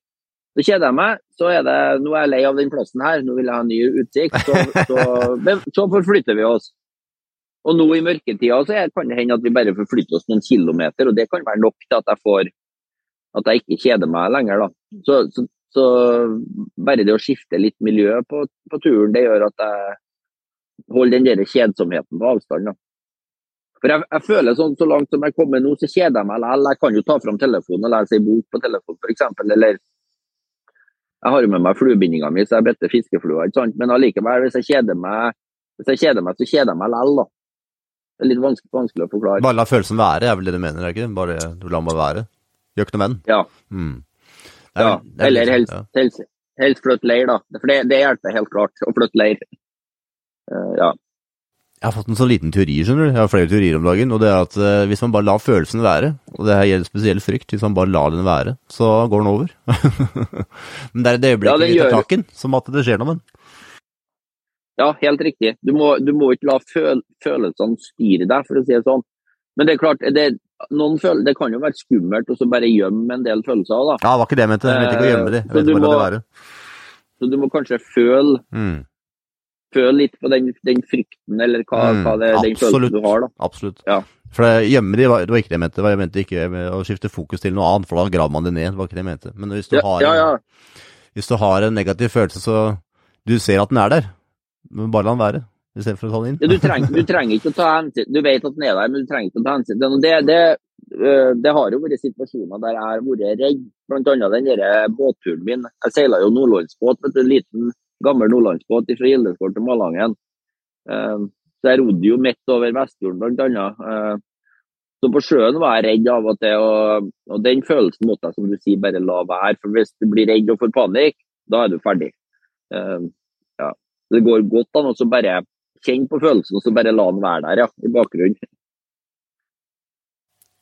Så kjeder jeg meg, så er det nå er jeg lei av den plassen her, nå vil jeg ha ny utsikt. Så, så, så forflytter vi oss. Og nå i mørketida så kan det hende at vi bare forflytter oss noen kilometer, og det kan være nok til at jeg får at jeg ikke kjeder meg lenger. da. Så, så, så bare det å skifte litt miljø på, på turen, det gjør at jeg holder den der kjedsomheten på avstand. da. For jeg, jeg føler sånn, Så langt som jeg kommer nå, så kjeder jeg meg likevel. Jeg kan jo ta fram telefonen og lese ei bok på telefonen f.eks. Eller jeg har jo med meg fluebindinga mi, så jeg bretter fiskeflua. ikke sant? Men allikevel, hvis jeg kjeder meg, hvis jeg kjeder meg, så kjeder jeg meg likevel. da. Det er litt vanskelig, vanskelig å forklare. Bare la følelsen være, er vel det du mener, er ikke? Bare du lar den være. Gjør ikke noe med den. Ja. Mm. Ja. er Eller liksom- helst, helst, helst flytte leir, da. For det, det hjelper helt klart å flytte leir. Eh, ja. Jeg har fått en sånn liten teori, skjønner du. Jeg har flere teorier om dagen. Og det er at eh, hvis man bare lar følelsene være, og det her gjelder spesiell frykt, hvis man bare lar den være, så går den over. Men det er det Ja, øyeblikket den vi tar tak i den, som at det skjer noe med den. ja, helt riktig. Du må, du må ikke la føl følelsene styre deg, for å si det sånn. Men det er klart, det, noen føl det kan jo være skummelt å bare gjemme en del følelser. da. Ja, det var ikke det jeg mente. Jeg mente ikke å gjemme de. Eh, Jeg mente bare la det være. Så du må kanskje føle, Mm. Føle litt på den, den frykten, eller hva, Mm, hva det, den følelsen du har. da. Absolutt. Ja. For det, gjemme de var, det var ikke det jeg mente. Det var- Jeg mente ikke å skifte fokus til noe annet, for da graver man det ned. Det var ikke det jeg mente. Men hvis du, Ja, har, ja, ja. hvis du har en negativ følelse, så du ser at den er der, men bare la den være, istedenfor å ta den inn. Ja, du, trenger, du trenger ikke å ta hensyn Du vet at den er der, men du trenger ikke å ta hensyn til. Det, det, øh, det har jo vært situasjoner der jeg har vært redd. Annet den der båtturen min. Jeg seila jo nordlandsbåt, en liten, gammel nordlandsbåt fra Gildeskål til Malangen. Eh, Så jeg rodde jo midt over Vestfjorden, bl.a. Eh, Så på sjøen var jeg redd av og til, og, og den følelsen måtte jeg, som du sier, bare la være. For hvis du blir redd og får panikk, da er du ferdig. Eh, Ja. Det går godt an å bare kjenne på følelsen og så bare la den være der, ja, i bakgrunnen.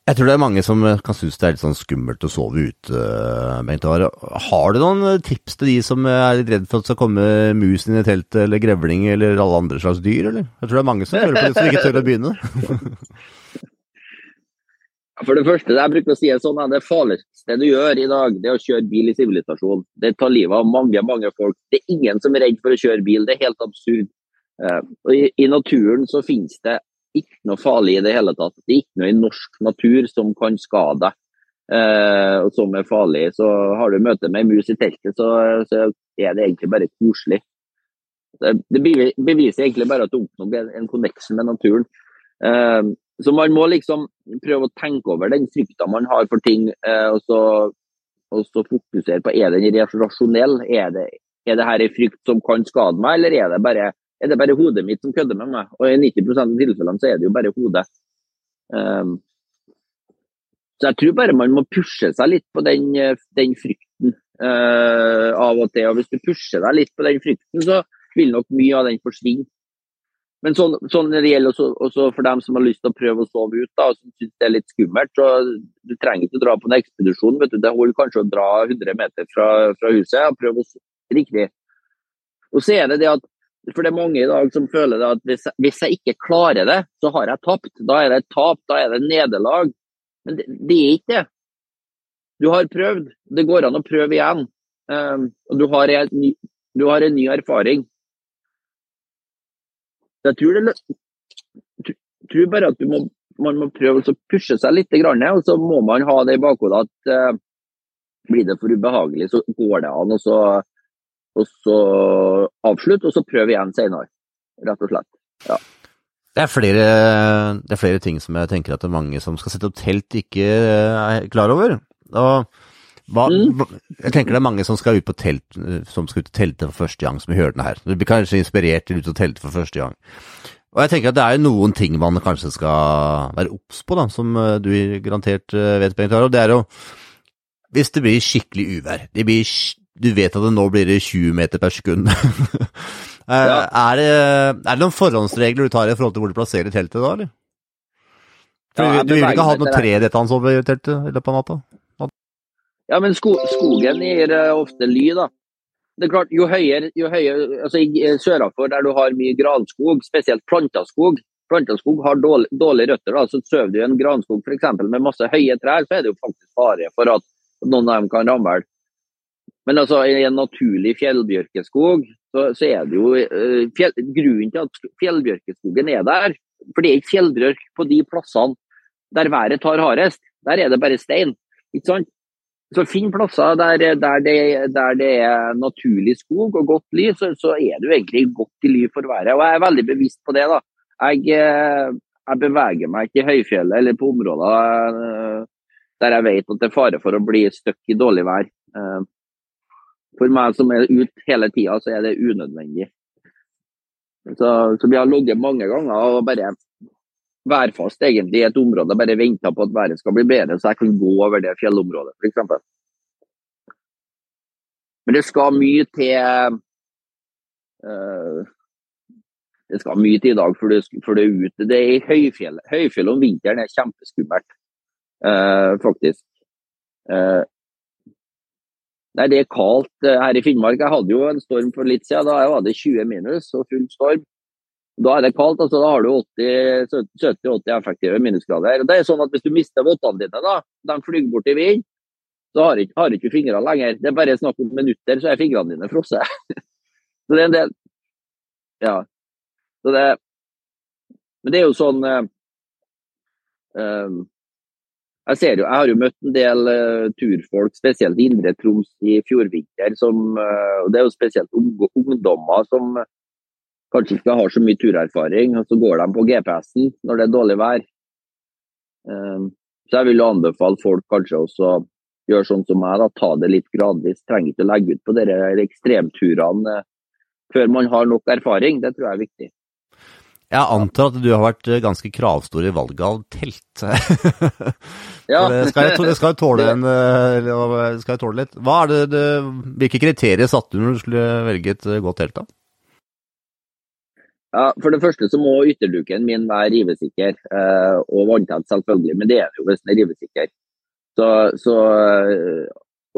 Jeg tror det er mange som kan synes det er litt sånn skummelt å sove ute, Bengt Are. Har du noen tips til de som er litt redd for at det skal komme mus inn i teltet, eller grevling, eller alle andre slags dyr, eller? Jeg tror det er mange som hører på det, som ikke tør å begynne. For det første, jeg bruker å si det sånn, det farligste du gjør i dag, det er å kjøre bil i sivilisasjon. Det tar livet av mange, mange folk. Det er ingen som er redd for å kjøre bil. Det er helt absurd. Eh, og I naturen så finnes det ikke noe farlig i det hele tatt. Det er ikke noe i norsk natur som kan skade deg, eh, og som er farlig. Så har du møte med ei mus i teltet, så, så, er det egentlig bare koselig. Det, det beviser egentlig bare at du oppnår en connection med naturen. Eh, så man må liksom prøve å tenke over den frykta man har for ting, eh, og, så, og, så, fokusere på er den rasjonell. Er det, er det her en frykt som kan skade meg, eller er det bare er det bare hodet mitt som kødder med meg. Og i 90% av tilfellene så er det jo bare hodet. Um, så jeg tror bare man må pushe seg litt på den, den frykten uh, av og til. Og hvis du pusher deg litt på den frykten, så vil nok mye av den forsvinne. Men sånn, sånn det gjelder også, også, for dem som har lyst til å prøve å sove ut, da, og som syns det er litt skummelt, så du trenger ikke å dra på en ekspedisjon. vet du, Det holder kanskje å dra 100 meter fra, fra huset og prøve å sove riktig. Og så er det det at for det er mange i dag som føler at hvis, hvis, jeg ikke klarer det, så har jeg tapt. Da er det et tap, da er det nederlag. Men det, det, er ikke det. Du har prøvd. Det går an å prøve igjen. Um, og du har, en, du har, en, ny erfaring. Jeg tror, det, tror bare at må, man må prøve å pushe seg litt, og så må man ha det i bakhodet at uh, blir det for ubehagelig, så går det an. og så og så avslutte, og så prøve igjen senere. Rett og slett. Ja. Det er, flere, det er, flere, ting som jeg tenker at det er mange som skal sette opp telt, ikke er klar over. Og hva, mm. Jeg tenker det er mange som skal ut på telt, som skal ut og telte for første gang, som hører den her. Du blir kanskje inspirert til å ut og telte for første gang. Og jeg tenker at det er noen ting man kanskje skal være obs på, da, som eh, du garantert eh, vet, Bengt Og det er jo Hvis det blir skikkelig uvær, det blir du vet at det nå blir det 20 meter per sekund. ja. er, det, er, det, noen forhåndsregler du tar i forhold til hvor du plasserer teltet da, eller? For ja, du vil ikke ha noe tre dette over teltet i løpet av natta? Ja, men sko skogen gir uh, ofte ly, da. Det er klart, Jo høyere, jo høyere altså I sørafor, der du har mye granskog, spesielt plantaskog Plantaskog har dårlige dårlig røtter. da, så Sover du i en granskog for eksempel, med masse høye trær, så er det jo faktisk fare for at noen av dem kan ramle. Men altså, i en naturlig fjellbjørkeskog, så, så er det jo uh, fjell, Grunnen til at fjellbjørkeskogen er der, for det er ikke fjellbjørk på de plassene der været tar hardest. Der er det bare stein. ikke sant? Så finn plasser der, der, det, der, det, er naturlig skog og godt ly, så, så, er du egentlig godt i ly for været. Og jeg er veldig bevisst på det. da. Jeg, eh, jeg beveger meg ikke i høyfjellet eller på områder eh, der jeg vet at det er fare for å bli stuck i dårlig vær. For meg som er ute hele tida, så er det unødvendig. Så, så vi har ligget mange ganger og bare værfast egentlig i et område, bare venta på at været skal bli bedre, så jeg kan gå over det fjellområdet f.eks. Men det skal mye til uh, Det skal mye til i dag før du er ute. Det er i høyfjellet. Høyfjellet om vinteren er kjempeskummelt, uh, faktisk. Uh, Nei, Det er kaldt eh, her i Finnmark. Jeg hadde jo en storm for litt siden. Da var det 20 minus og full storm. Da er det kaldt. altså Da har du 70-80 effektive minusgrader. Det er sånn at Hvis du mister vottene dine, da, de flyr bort i vind, så har ikke, ikke fingrene lenger. Det er bare snakk om minutter, så er fingrene dine frosset. så det er en del Ja. Så det Men det er jo sånn uh, um, jeg, ser jo, jeg har jo møtt en del uh, turfolk, spesielt i Indre Troms i fjorvinter. Som, uh, og det er jo spesielt ungdommer som kanskje ikke har så mye turerfaring. og Så går de på GPS-en når det er dårlig vær. Uh, så jeg vil jo anbefale folk kanskje også gjøre sånn som meg, da, ta det litt gradvis. Trenger ikke å legge ut på dere ekstremturene før man har nok erfaring. Det tror jeg er viktig. Jeg antar at du har vært eh, ganske kravstor i valget av telt. ja. det skal jeg, skal tåle, en, skal jeg tåle litt. Hva er det, det, hvilke kriterier satte du når du skulle velge et eh, godt telt? da? Ja, For det første så må ytterduken min være rivesikker, eh, og vanntett selvfølgelig. Men det er det jo hvis den er rivesikker. Så, så, eh,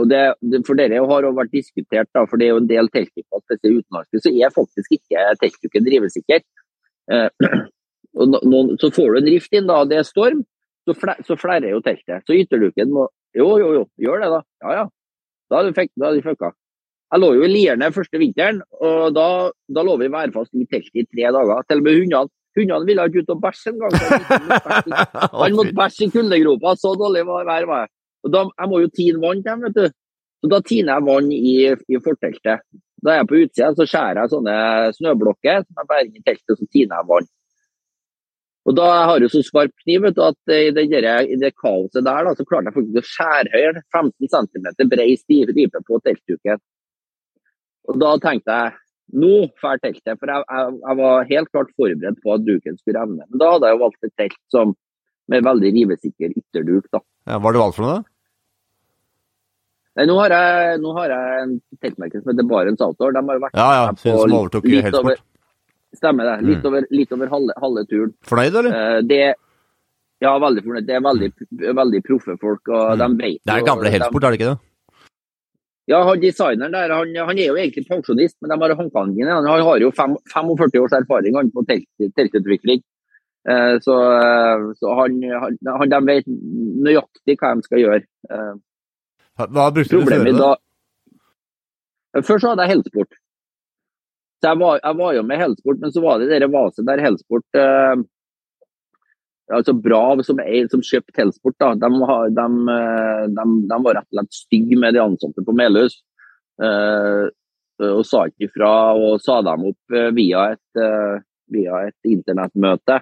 og det, det, for dere har jo vært diskutert, da, for det er jo en del telttyper, spesielt utenlandske, så er faktisk ikke teltduken rivesikker. Eh, og noen, så får du en rift inn, da, det er storm, så, fler, så flerrer jo teltet. Så ytterduken må Jo, jo, jo, gjør det, da. Ja, ja. Da hadde du fucka. Jeg lå jo i Lierne første vinteren, og da, da lå vi værfast i teltet i tre dager. Til og med hundene. Hundene ville ikke ut og bæsje engang. Han måtte bæsje i kuldegropa, så dårlig var været. Var jeg. Og da, jeg må jo tine vann til dem, vet du. Så da tiner jeg vann i, i forteltet. Da er jeg på utsida, så skjærer jeg sånne snøblokker som jeg bærer inn i teltet, og så tiner jeg vann. Og da jeg har jo så skarp kniv vet du, at i det, i det kaoset der, da, så klarte jeg faktisk å skjære høyre 15 cm brei stripe på teltduken. Og da tenkte jeg nå drar teltet, for jeg, jeg, jeg, var helt klart forberedt på at duken skulle revne. Men da hadde jeg jo valgt et telt som, med veldig rivesikker ytterduk. da. Ja, hva har du valgt for noe, da? Nå har jeg, nå har jeg en teltmerke som heter Barents Outdoor. De har vært ja, ja, på som overtok Helsport. Stemmer det. Litt mm. over, litt over halve, halve, turen. Fornøyd, eller? Uh, det, ja, veldig fornøyd. Det er veldig, veldig proffe folk, og mm. de vet Det er gamle Helsport, er det ikke det? Ja, han designeren der, han, han, er jo egentlig pensjonist, men de har hanka han. Han har jo fem, 45 års erfaring han på telt, teltutvikling. Uh, så, uh, så han, han, de vet nøyaktig hva de skal gjøre. Uh, hva brukte du før? Da, før så hadde jeg Helsport. Så jeg var, jeg var, jo med Helsport, men så var det dere vaset der Helsport altså Brav, som, er, som kjøpte helsport, da, de, de, de, de, var rett og slett stygge med de ansatte på Melhus. Eh, og sa ikke ifra, og sa dem opp eh, via et, eh, via et internettmøte.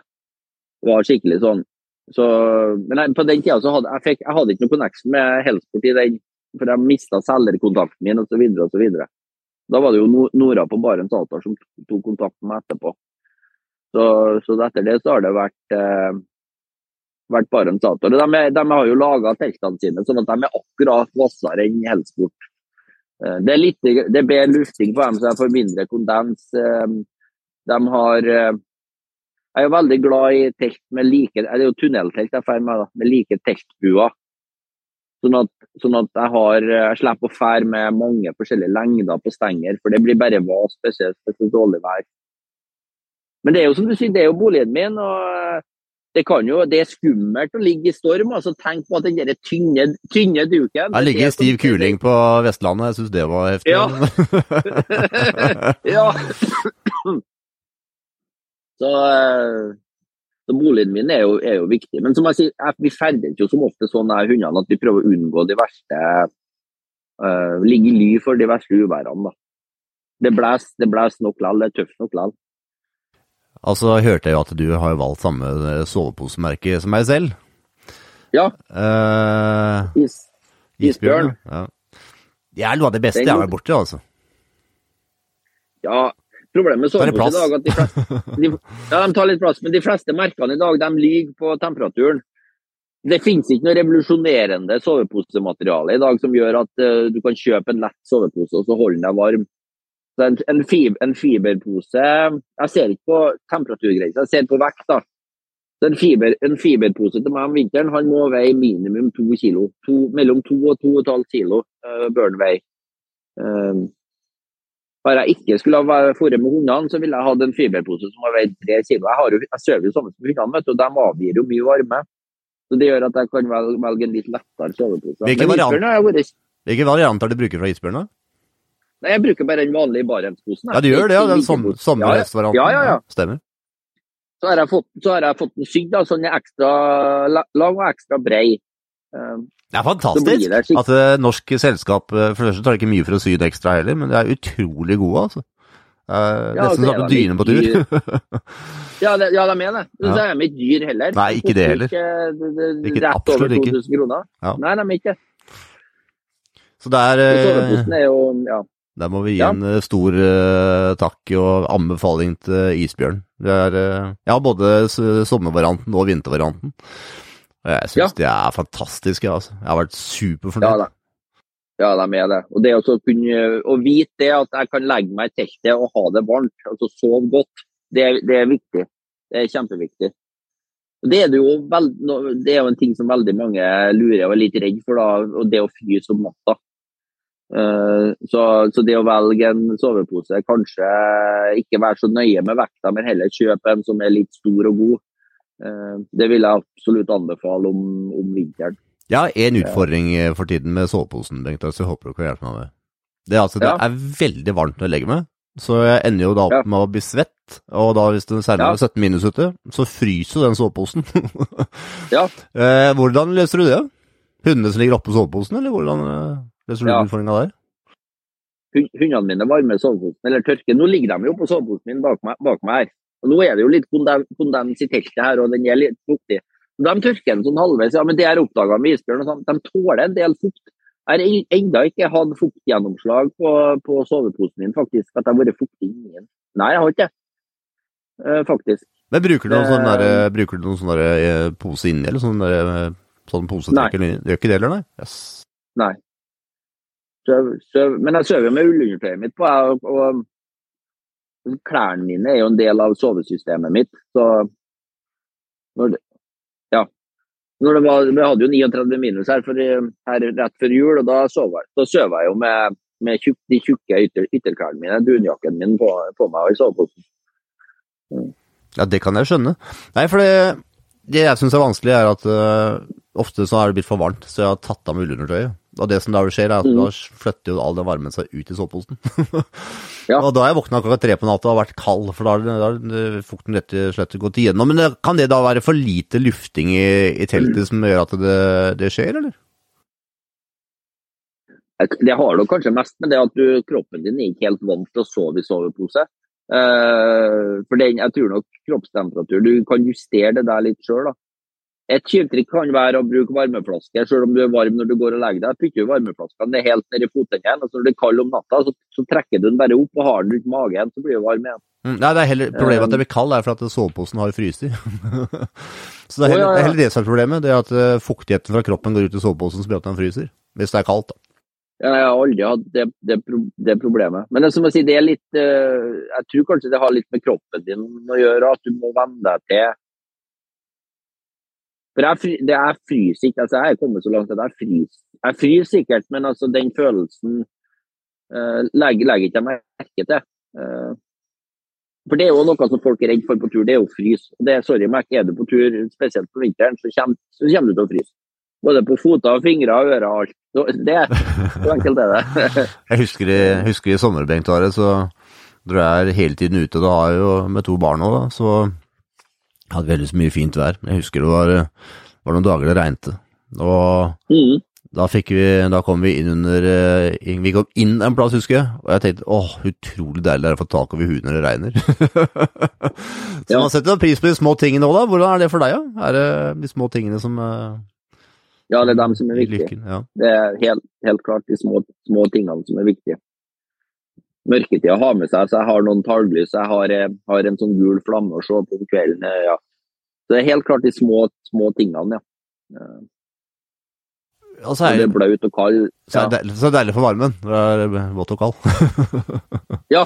Det var skikkelig sånn. Så, men jeg, på den tida så hadde jeg, fikk, jeg hadde ikke noe connection med Helsport i den, for jeg mista selgerkontakten min osv. osv. Da var det jo Nora på Barents Altar som tok kontakt med meg etterpå. Så, så etter det så har det vært eh, vært Barents-Ator. De, de, har jo laga teltene sine sånn at de er akkurat hvassere enn Helsport. Eh, det er, litt, det er bedre lufting på dem, så jeg får mindre kondens. Eh, de har eh, Jeg er jo veldig glad i telt med like Det er jo tunneltelt jeg drar med, da, med like teltbuer. Sånn at, sånn at, jeg, har, jeg slipper å fære med mange forskjellige lengder på stenger, for det blir bare vas, spesielt hvis det er dårlig vær. Men det er jo som du sier, det er jo boligen min. og det, jo, det, er skummelt å ligge i storm. altså Tenk på at den der tynne, tynne duken Jeg ligger i stiv kuling på Vestlandet, jeg syns det var heftig. Ja. ja. Så, eh, så, boligen min er jo, er jo, viktig. Men som jeg sier, vi ferdes jo som ofte sånn her hundene at vi prøver å unngå de verste uh, Ligge i ly for de verste uværene. da. Det blåser det bles nok likevel, det er tøft nok likevel. Altså hørte jeg jo at du har valgt samme soveposemerke som meg selv. Ja. Uh, Is, isbjørn. Ja. Det er noe av det beste Den, jeg har vært borti, altså. Ja, problemet med sovepose i dag at de fleste, de, Ja, de tar litt plass, men de fleste merkene i dag de ligger på temperaturen. Det finnes ikke noe revolusjonerende soveposemateriale i dag som gjør at uh, du kan kjøpe en lett sovepose og så holde den deg varm. En, en, fiber, en, fiberpose Jeg ser ikke på temperaturgrensa, jeg ser på vekt. da. En, fiber, en, fiberpose til meg om vinteren han må veie minimum to kilo. To, mellom to og to og et halvt kilo uh, bør den veie. Uh, har jeg ikke skulle ha fôret med hundene, så ville jeg hatt en fiberpose som har veid tre kilo. Jeg, har jo, jeg sover jo sammen med hundene, vet du, og de avgir jo mye varme. Så Det gjør at jeg kan velge, velge en litt lettere sovepose. Hvilke, variant, Hvilke varianter du bruker fra isbjørn? Nei, jeg bruker bare den vanlige Barentsposen. Ja, du gjør det, ja? Den som, sommerrestvarianten? Ja, ja, ja. Stemmer. Så har jeg fått, så har jeg fått den sydd, sånn ekstra lang og ekstra brei. Um, det er fantastisk det at uh, norsk selskap uh, For det første tar det ikke mye for å sy det ekstra heller, men det er utrolig gode, altså. Uh, ja, nesten som dyne på tur. ja, det, ja, de er det. Ja. så er de ikke dyr heller. Nei, ikke det heller. Ikke, det, ikke, rett over 2000 kroner. Ja. Nei, de er ikke Så det er, er jo, ja. Der må vi gi en stor uh, takk og anbefaling til isbjørn. Det er uh, ja, både sommervarianten og vintervarianten. Og jeg syns ja. de er fantastiske, altså. Jeg har vært superfornøyd. Ja, ja, de er det. Og det å kunne å vite det at jeg kan legge meg i teltet og ha det varmt, altså sove godt, Det, det er viktig. Det er kjempeviktig. Det er, det, jo veld, det er jo en ting som veldig mange lurer og er litt redd for, da, og det å fryse om natta. Eh, Så, så det å velge en sovepose, kanskje ikke være så nøye med vekta, men heller kjøpe en som er litt stor og god. Eh, Det vil jeg absolutt anbefale om, om vinteren. Jeg har en utfordring eh, for tiden med soveposen, Bengt, så jeg håper du kan hjelpe meg med. Det er altså, det Ja. er veldig varmt når jeg legger meg, så jeg ender jo da opp Ja. med å bli svett. Og da hvis det særlig Ja. er 17 minus ute, så fryser jo den soveposen. Ja. Eh, hvordan løser du det? Hundene som ligger oppå soveposen, eller hvordan løser du Ja. utfordringa der? Hundene mine varmer soveposen, eller tørker. Nå ligger de jo på soveposen min bak meg, bak meg her. Og nå er det jo litt kondens, i teltet her, og den er litt fuktig. De tørker den sånn halvveis, ja, men det jeg oppdaga med isbjørn. sånn, De tåler en del fukt. Jeg har ennå ikke hatt fuktgjennomslag på, på soveposen min, faktisk. At jeg har vært fuktig inni den. Nei, jeg har ikke det. Uh, faktisk. Men bruker du noen sånn der, bruker du noen sånn der, eh, pose inni, eller sånn, der, eh, sånn posetrekker inni? Gjør ikke det, eller nei? Yes. Nei. Søv, søv, men jeg sover med ullundertøyet mitt på, og, og klærne mine er jo en del av sovesystemet mitt. Så når det, ja. Når det var, vi hadde jo 39 minus her, for, her rett før jul, og da sov jeg, da sov jeg jo med, med tjuk, de tjukke ytter, ytterklærne mine, dunjakken min, på, på meg og i soveposen. Ja, det kan jeg skjønne. Nei, for det, det jeg syns er vanskelig, er at uh, ofte så er det blitt for varmt, så jeg har tatt av meg ullundertøyet. Og det som da skjer, er at Mm. da flytter jo all den varmen seg ut i soveposen. Ja. Og da har jeg våkna klokka tre på natta og vært kald, for da har fukten rett og slett gått igjennom. Men det, kan det da være for lite lufting i, i teltet som gjør at det, det skjer, eller? Det har nok kanskje mest med det at du, kroppen din er ikke helt vant til å sove i sovepose. Uh, for den, jeg tror nok kroppstemperatur Du kan justere det der litt sjøl. Et tjuvtrikk kan være å bruke varmeflaske selv om du er varm når du går og legger deg. Putter du varmeflasken ned helt ned i fotenden, og så når det er kald om natta, så, så trekker du den bare opp og har den rundt magen, så blir du varm igjen. Mm, Nei, det er heller, problemet at det blir kald er for at soveposen har fryst i. så det er, heller, det er heller det som er problemet, det er at øh, fuktigheten fra kroppen går ut i soveposen som gjør at den fryser. Hvis det er kaldt, da. Ja, Jeg har aldri hatt det, det, det problemet. Men det, som jeg sier, det er litt eh, Jeg tror kanskje det har litt med kroppen din å gjøre, at du må venne deg til For jeg, det er fryser ikke. altså Jeg er kommet så langt at jeg fryser. Jeg fryser sikkert, men altså den følelsen uh, legger, legger ikke jeg merke til. Uh, for det er jo noe som folk er redd for på tur, det er jo frys. Og Det, sorry, Mac, er du på tur, spesielt på vinteren, så kommer, så kommer du til å fryse. Både på føtter, fingre, ører og alt. Så Det, så enkelt er det. Jeg husker i, husker i sommer, Bengt Are, så dro jeg hele tiden ute. Da har jo med to barn òg, så hadde veldig så mye fint vær. Jeg husker det var, var noen dager det regnet. Og Mm. da, vi, da kom vi inn under eh, Vi kom inn en plass, husker jeg, og jeg tenkte åh, utrolig deilig det er å få tak over huet når det regner. så Ja. man setter jo pris på de små tingene òg, da. Hvordan er det for deg, da? Er det de små tingene som eh, Ja, det er dem som er viktige. lykken? Ja. Det er helt, helt klart de små, små tingene som er viktige. Mørketida har med seg, så jeg har noen talglys, jeg har, eh, har en sånn gul flamme å se på om kvelden. eh, Ja. Så det er helt klart de små, små tingene, ja. Eh, Og så er det det, blaut og kald. så Ja. er det deilig, så for varmen når det er våt og kald. ja.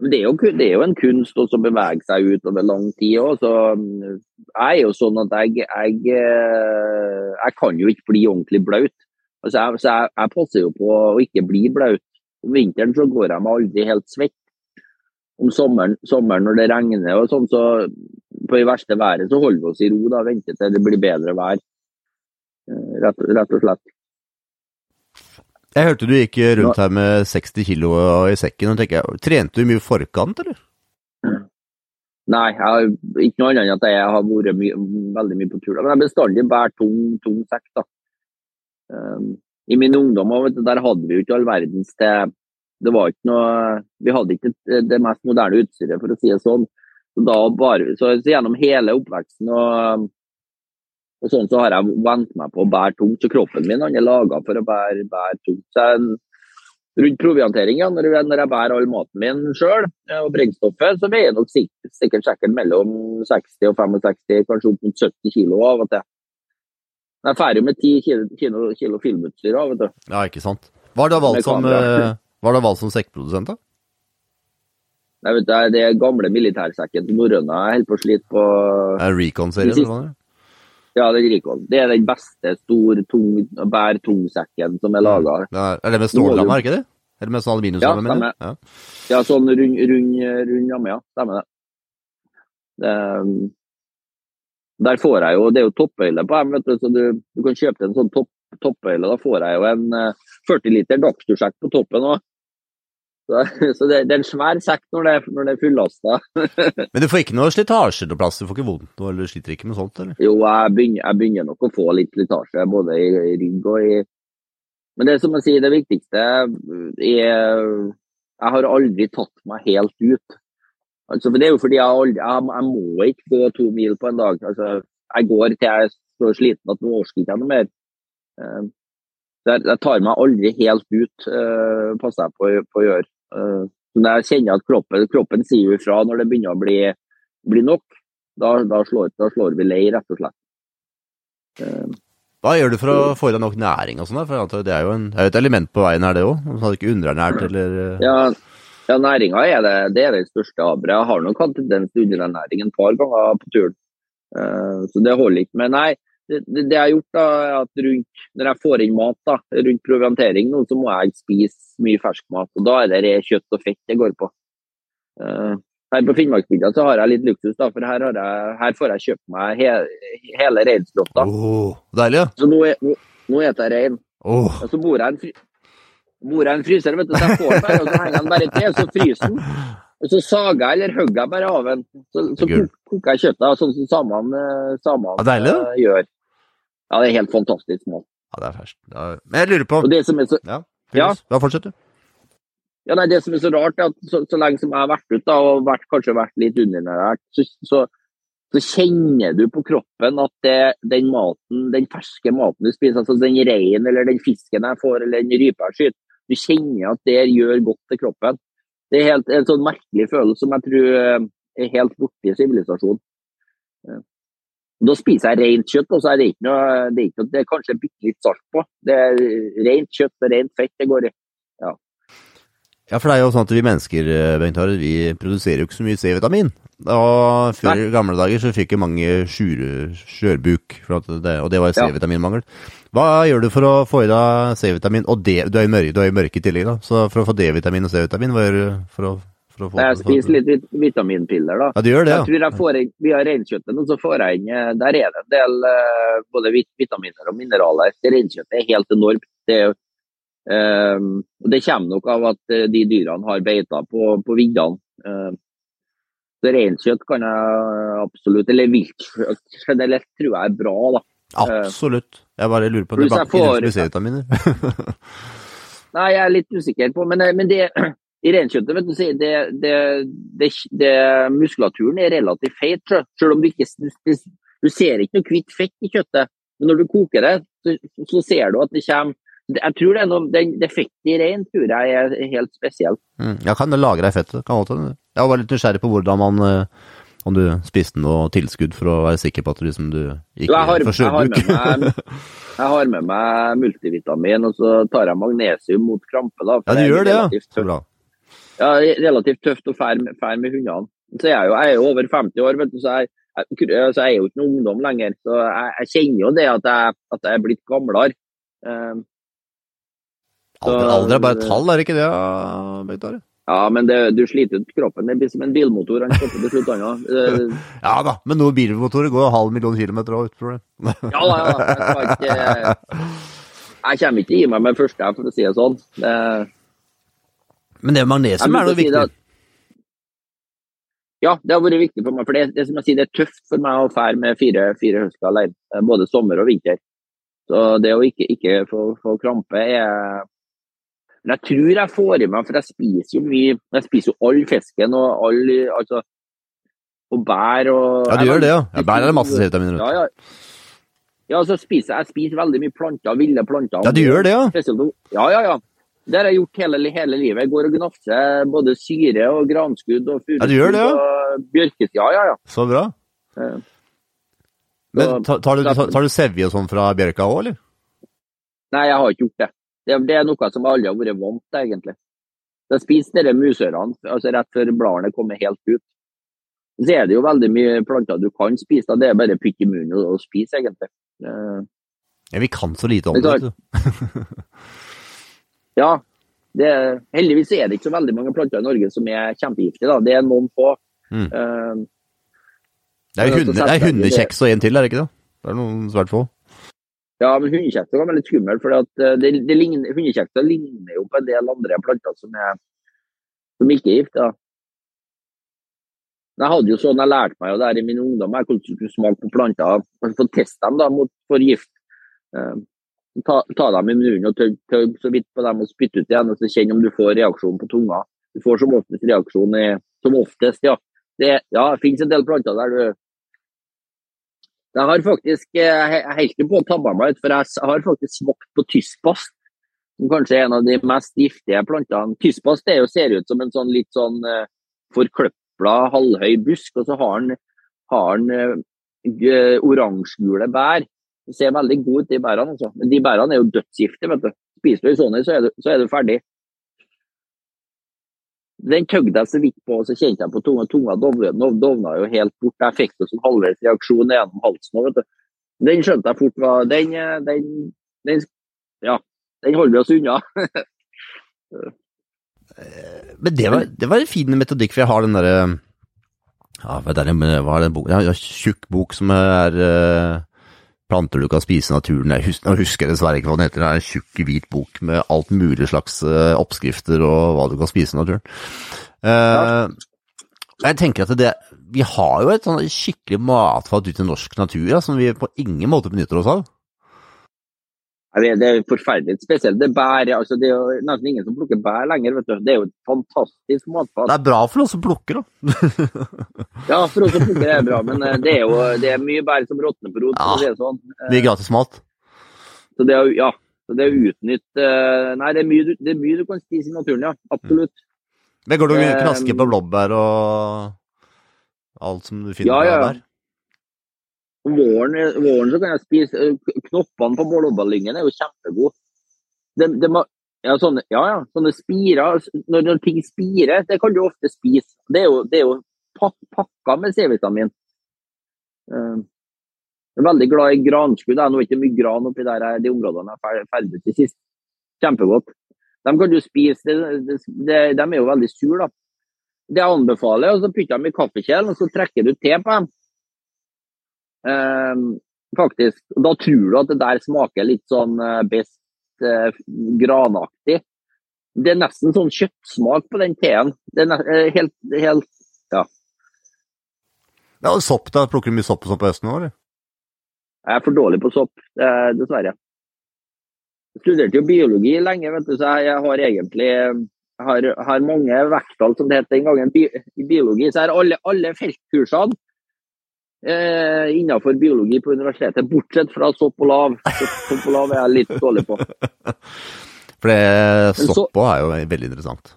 Men det er, jo, det er jo en kunst å bevege seg ut over lang tid òg. Så mm, jeg er jo sånn at jeg, jeg, jeg kan jo ikke bli ordentlig blaut. Altså jeg, så jeg, jeg passer jo på å ikke bli blaut. Om vinteren så går meg aldri helt svett. Om sommeren, sommeren når det regner og sånn, så på det verste været så holder vi oss i ro da, venter til det blir bedre vær. Eh, Rett, rett og slett. Jeg hørte du gikk rundt her med 60 kilo i sekken. og tenker jeg, Trente du mye i forkant, eller? Nei, jeg har ikke noe annet enn at jeg har vært my veldig mye på tur. Men jeg har bestandig båret tung, tung sekk. da. Um, I min ungdom du, der hadde vi jo ikke all verdens til Det var ikke noe Vi hadde ikke det, mest moderne utstyret, for å si det sånn. Så, bare, så, så gjennom hele oppveksten og, og sånn, så har jeg vent meg på å bære tungt. Så kroppen min han er laga for å bære, bære tungt. Så jeg, rundt proviantering, ja, når, jeg, når jeg bærer all maten min sjøl og brennstoffet, så veier jeg nok sikkert, sikkert mellom 60 og 65, kanskje opp mot 70 kilo av og til. Jeg er ferdig med 10 kilo, kilo, kilo filmutstyr òg, vet du. Ja, ikke sant. Hva er det valgt som, kamera. var det valgt som sekkprodusent, da? Nei, vet du, det er gamle militærsekken til norrøna holder på å slite på. Er Recon-serien? Det siste-? Ja, det er Recon. Det er den beste stor, tung, bær tung-sekken som er laga. Ja, er det med stålramme, er det ikke det? Eller med sånn aluminiumsramme? Ja, stemmer. Ja. Ja, sånn rund, rund, rund ramme, ja. Stemmer det. det. Der får jeg jo Det er jo toppøyle på dem, du, så du, du kan kjøpe en sånn topp, toppøyle. Da får jeg jo en eh, 40 liter dagstursekk på toppen òg. Så, så det, det er en svær sekk når det, når det er fullasta. Men du får ikke noe slitasje noe plass? Du får ikke vondt noe, eller sliter ikke med sånt, eller? Jo, jeg begynner, jeg begynner nok å få litt slitasje, både i, i rygg og i Men det er som jeg sier, det viktigste er Jeg har aldri tatt meg helt ut. Altså, for Det er jo fordi jeg, aldri, jeg, jeg må ikke gå to mil på en dag. Altså, jeg går til jeg er så sliten at nå orker ikke jeg noe mer. Uh, jeg, tar meg aldri helt ut, uh, passer jeg på, på å gjøre. Uh, når jeg kjenner at kroppen, kroppen sier ifra når det begynner å bli, bli nok, da, da, slår, da slår vi lei, rett og slett. Uh, Hva gjør du for å få i deg nok næring og sånn? For Det er jo en, er et element på veien her, det òg. Du hadde ikke underernært eller Ja, ja næringa er det, det er det største aberet. Jeg har nok hatt tendens til underernæring et par ganger på turen. Eh, så det holder ikke. Men nei, det, det, jeg har gjort, da, er at rundt, når jeg får inn mat, da, rundt proviantering nå, så må jeg spise mye fersk mat. Og da er det rett kjøtt og fett det går på. Eh, her på Finnmarksbygda så har jeg litt luksus, da, for her, har jeg, her får jeg kjøpt meg he, hele reinslåtta. Åh, deilig, ja. Så nå, nå, nå eter jeg rein. Oh. Og så bor jeg en en, fry bor jeg i en fryser, vet du, så jeg får den og så henger den bare til, så fryser den. Og så sager jeg eller hogger jeg bare av den. Så, så koker jeg kjøttet, sånn som samene, eh, gjør. Ja, det er helt fantastisk mat. ja, det er ferskt. Men jeg lurer på Og det som er så, Ja, Ja. ja fortsetter du. ja, nei, det som er så rart, er at så, så lenge som jeg har vært ute og vært, kanskje vært litt underernært, så, så, så kjenner du på kroppen at det, den maten, den ferske maten du spiser, altså den reinen eller den fisken jeg får, eller den rypa jeg skyter, du kjenner at det gjør godt til kroppen. Det er helt, en sånn merkelig følelse som jeg tror eh, er helt borte i sivilisasjonen. Da spiser jeg rent kjøtt, og så er det noe, det er, noe, det er kanskje bitte litt salt på. Det er rent kjøtt og rent fett det går i. Ja, for det er jo sånn at vi mennesker, eh, Bengt Harald, vi produserer jo ikke så mye C-vitamin. Og før i gamle dager så fikk jo mange skjørbuk, det, og det var. C-vitaminmangel. Hva gjør du for å få i deg C-vitamin, og D, du er jo mørk, mørk i tillegg da, så for å få D-vitamin og C-vitamin, hva gjør du for å, for å få Jeg spiser litt vitaminpiller, da. Ja, du gjør det, Jeg ja. tror jeg får inn, Via reinkjøttet nå så får jeg inn eh, Der er det en del eh, både vitaminer og mineraler. Reinkjøttet er helt enormt. Det, er jo, og det kommer nok av at eh, de dyrene har beita på, på viddene. Eh, så reinkjøtt kan jeg absolutt Eller viltkjøtt generelt tror jeg er bra, da. Absolutt. Jeg bare lurer på om det er får- C-vitaminer. Nei, jeg er litt usikker på Men, eh, men det, i reinkjøttet, vet du, det, det, det, det, muskulaturen er relativt feit, selv om du ikke du, du ser ikke noe hvitt fett i kjøttet. Men når du koker det, så, så ser du at det kommer Jeg tror det er noe, det fettet i rein tror jeg er helt spesielt. Mm, ja, kan lagre i fettet? Kan godt det. Jeg var litt nysgjerrig på hvordan man eh, Om du spiste noe tilskudd for å være sikker på at du liksom du ikke jeg, får jeg, har med meg, jeg har med meg multivitamin, og så tar jeg magnesium mot krampe. Da, Ja, du gjør det, ja. relativt Så bra. Ja, relativt tøft å fære med, fær med hundene. Så jeg er, jo, jeg er jo over 50 år, vet du, så jeg, jeg, så jeg er jo ikke noen ungdom lenger. Så jeg, jeg kjenner jo det at jeg, at jeg er blitt gamlere. Eh, Alder, alder er bare et tall, er det ikke det, Bengt Are? ja, men det, du sliter ut kroppen. Det blir som en bilmotor. Han stopper til slutt, han òg. Eh, Ja da, men noen bilmotorer går halv million kilometer òg, tror jeg. ja da, ja. Jeg, ikke, jeg kommer ikke gi meg med første, for å si det sånn. Det, Men det med magnesium er noe viktig? si at- Ja, det har vært viktig for meg. For det, det som jeg sier, det er tøft for meg å fære med fire, fire høster alene, eh, både sommer og vinter. Så det å ikke, ikke få, få krampe er Men jeg tror jeg får i meg, for jeg spiser jo mye Jeg spiser jo all fisken og all altså, og bær og Ja, du gjør det, ja. ja bær er det masse C-vitaminer. Ja, ja. Ja, så spiser jeg, spiser veldig mye planter, ville planter. Ja, du gjør det, ja. Ja, ja, ja. Det har jeg gjort hele, hele livet. Jeg går og gnafser både syre og granskudd og Ja, du gjør det, ja. og bjørkes. Ja, ja, ja. Så bra. Ja. Men tar, tar, du, tar, tar du sevje og sånn fra bjørka òg, eller? Nei, jeg har ikke gjort det. Det. Det er noe som alle har vært vant til, egentlig. De spiser disse musørene altså rett før bladene kommer helt ut. Så er det jo veldig mye planter du kan spise. da. Det er bare pytt i munnen og, og spise, egentlig. Eh, Ja, vi kan så lite om Det det. ja, det, heldigvis er det ikke så veldig mange planter i Norge som er kjempegiftige. da. Det er noen få. Mm. Uh, Det er, hunde, det er hundekjeks og en til, er det ikke det? Det er noen svært få. Ja, men hundekjekser er veldig skummelt. for eh, det, det ligner, jo på en del andre planter som, er, som ikke er gift. Ja. Jeg hadde jo sånn, jeg lærte meg jo der i min ungdom jeg kunne smake på planter. og få teste dem da mot, for gift. Eh, ta, ta dem i munnen og tøgg så vidt på dem og spytte ut igjen. og så Kjenn om du får reaksjon på tunga. Du får som oftest reaksjon i Som oftest, ja. Det, ja, det finnes en del planter der du jeg har faktisk eh, Jeg holdt på å tabbe meg ut, for jeg har faktisk smakt på tyskbast. Som kanskje er en av de mest giftige plantene. Tyskbast er jo, ser ut som en sånn litt sånn uh, forkløpla, halvhøy busk, og så har den, har den eh, oransjegule bær. Det ser veldig god ut, de bærene. Altså. Men de bærene er jo dødsgiftige. vet du. Spiser du sånne, så er du, så er du ferdig. Den tøgde jeg så vidt på, og så kjente jeg på tunga. Tunga dovna, dovna jo helt bort. Jeg fikk det som halvveis reaksjon gjennom halsen òg, vet du. Den skjønte jeg fort var Den, eh, den, den Ja, den holder vi oss unna. Men det var, det var en fin metodikk, for jeg har den derre ja, hva er den boka? Jeg har en tjukk bok som er eh, planter du kan spise i naturen. Jeg husker, jeg husker dessverre ikke hva den heter. Det er en tjukk, hvit bok med alt mulig slags eh, oppskrifter og hva du kan spise i naturen. Uh, jeg tenker at det, vi har jo et sånn skikkelig matfat ut i norsk natur ja, som vi på ingen måte benytter oss av. Vet, Det er forferdelig spesielt. Det, bær, altså, det er jo nesten ingen som plukker bær lenger. vet du. Det er jo et fantastisk matfat. Det er bra for oss som plukker, da. Ja, for oss som plukker det er bra, men eh, det er jo det er mye bær som råtner på rot. Ja. det er det sånn. Mye gratismat. Så det er jo, ja, så det er utnytt eh, Nei, det er, mye, det er mye du kan spise i naturen, ja. Absolutt. Men går du og Eh, knasker på blåbær og alt som du finner Ja, ja. der? Våren, våren så kan jeg spise eh, Knoppene på blåbærlyngen er jo kjempegode. De, de, ja, sånne, ja, ja, sånne spirer. Når, når ting spirer, det kan du ofte spise. Det er jo, det er jo pak, pakka med C-vitamin. Uh, jeg er veldig glad i granskudd. Det er nå ikke mye gran oppi der, de områdene jeg er ferdes i sist. Kjempegodt. De kan du spise. De, det, det, de er jo veldig sure, da. Det jeg anbefaler, er å putte dem i kaffekjelen, og så trekker du te på dem. Ehm, faktisk. Da tror du at det der smaker litt sånn eh, best eh, granaktig. Det er nesten sånn kjøttsmak på den teen. Det er eh, helt, helt Ja, og sopp, da? Plukker du mye sopp og sånn på høsten nå, eller? Jeg er for dårlig på sopp, eh, dessverre. Jeg studerte jo biologi lenge, vet du, så jeg, har egentlig jeg har, har mange vekttall, som det het den gangen, i biologi. Så jeg har alle, alle feltkursene eh, innenfor biologi på universitetet, bortsett fra sopp og lav. Sopp, og lav er jeg litt dårlig på. For det sopp òg er jo veldig interessant.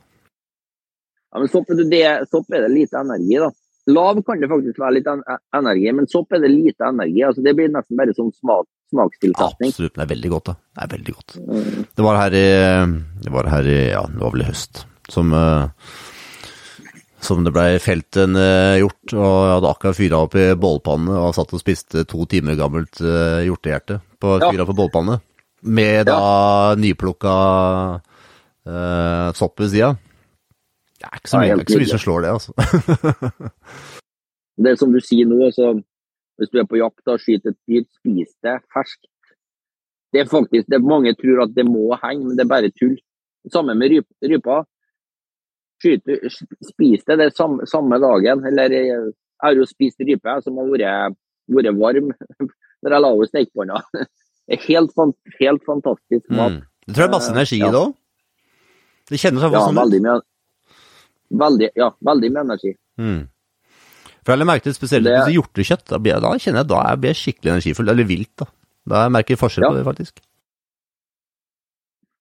Ja, men sopp, det, sopp er det lite energi, da. Lav kan det faktisk være litt en- energi, men sopp er det lite energi. altså Det blir nesten bare sånn smak, smakstilsetning. Absolutt. Det er veldig godt, da. Det er veldig godt. Mm. Det var her i Det var her i Ja, det var vel i høst. Som eh, som det blei felt en eh, hjort, og jeg hadde akkurat fyra opp i bålpanne og satt og spiste to timer gammelt uh, hjortehjerte på Ja. fyra på bålpanne. Med da nyplukka uh, sopp ved sida. Det er ikke så mye, ikke så mye som slår det, altså. Det som du sier nå, altså, hvis du er på jakt og skyter et dyr, spis det ferskt. Det er faktisk, det, Mange tror at det må henge, men det er bare tull. Samme med ryp, rypa. Skyt, spise det det samme, samme dagen. Eller jeg har jo spist rype som har vært, vært varm når jeg la henne stekepanna. Det helt, helt fantastisk mat. Mm. Det tror jeg er masse energi i Ja. det òg. Det kjennes Ja, sånn veldig mye, veldig, ja, veldig mye energi. Mm. For jeg merket det spesielt Det- hvis det er hjortekjøtt, da, blir da kjenner jeg da jeg blir skikkelig energifull, eller vilt, da. Da merker jeg forskjell Ja. på det, faktisk.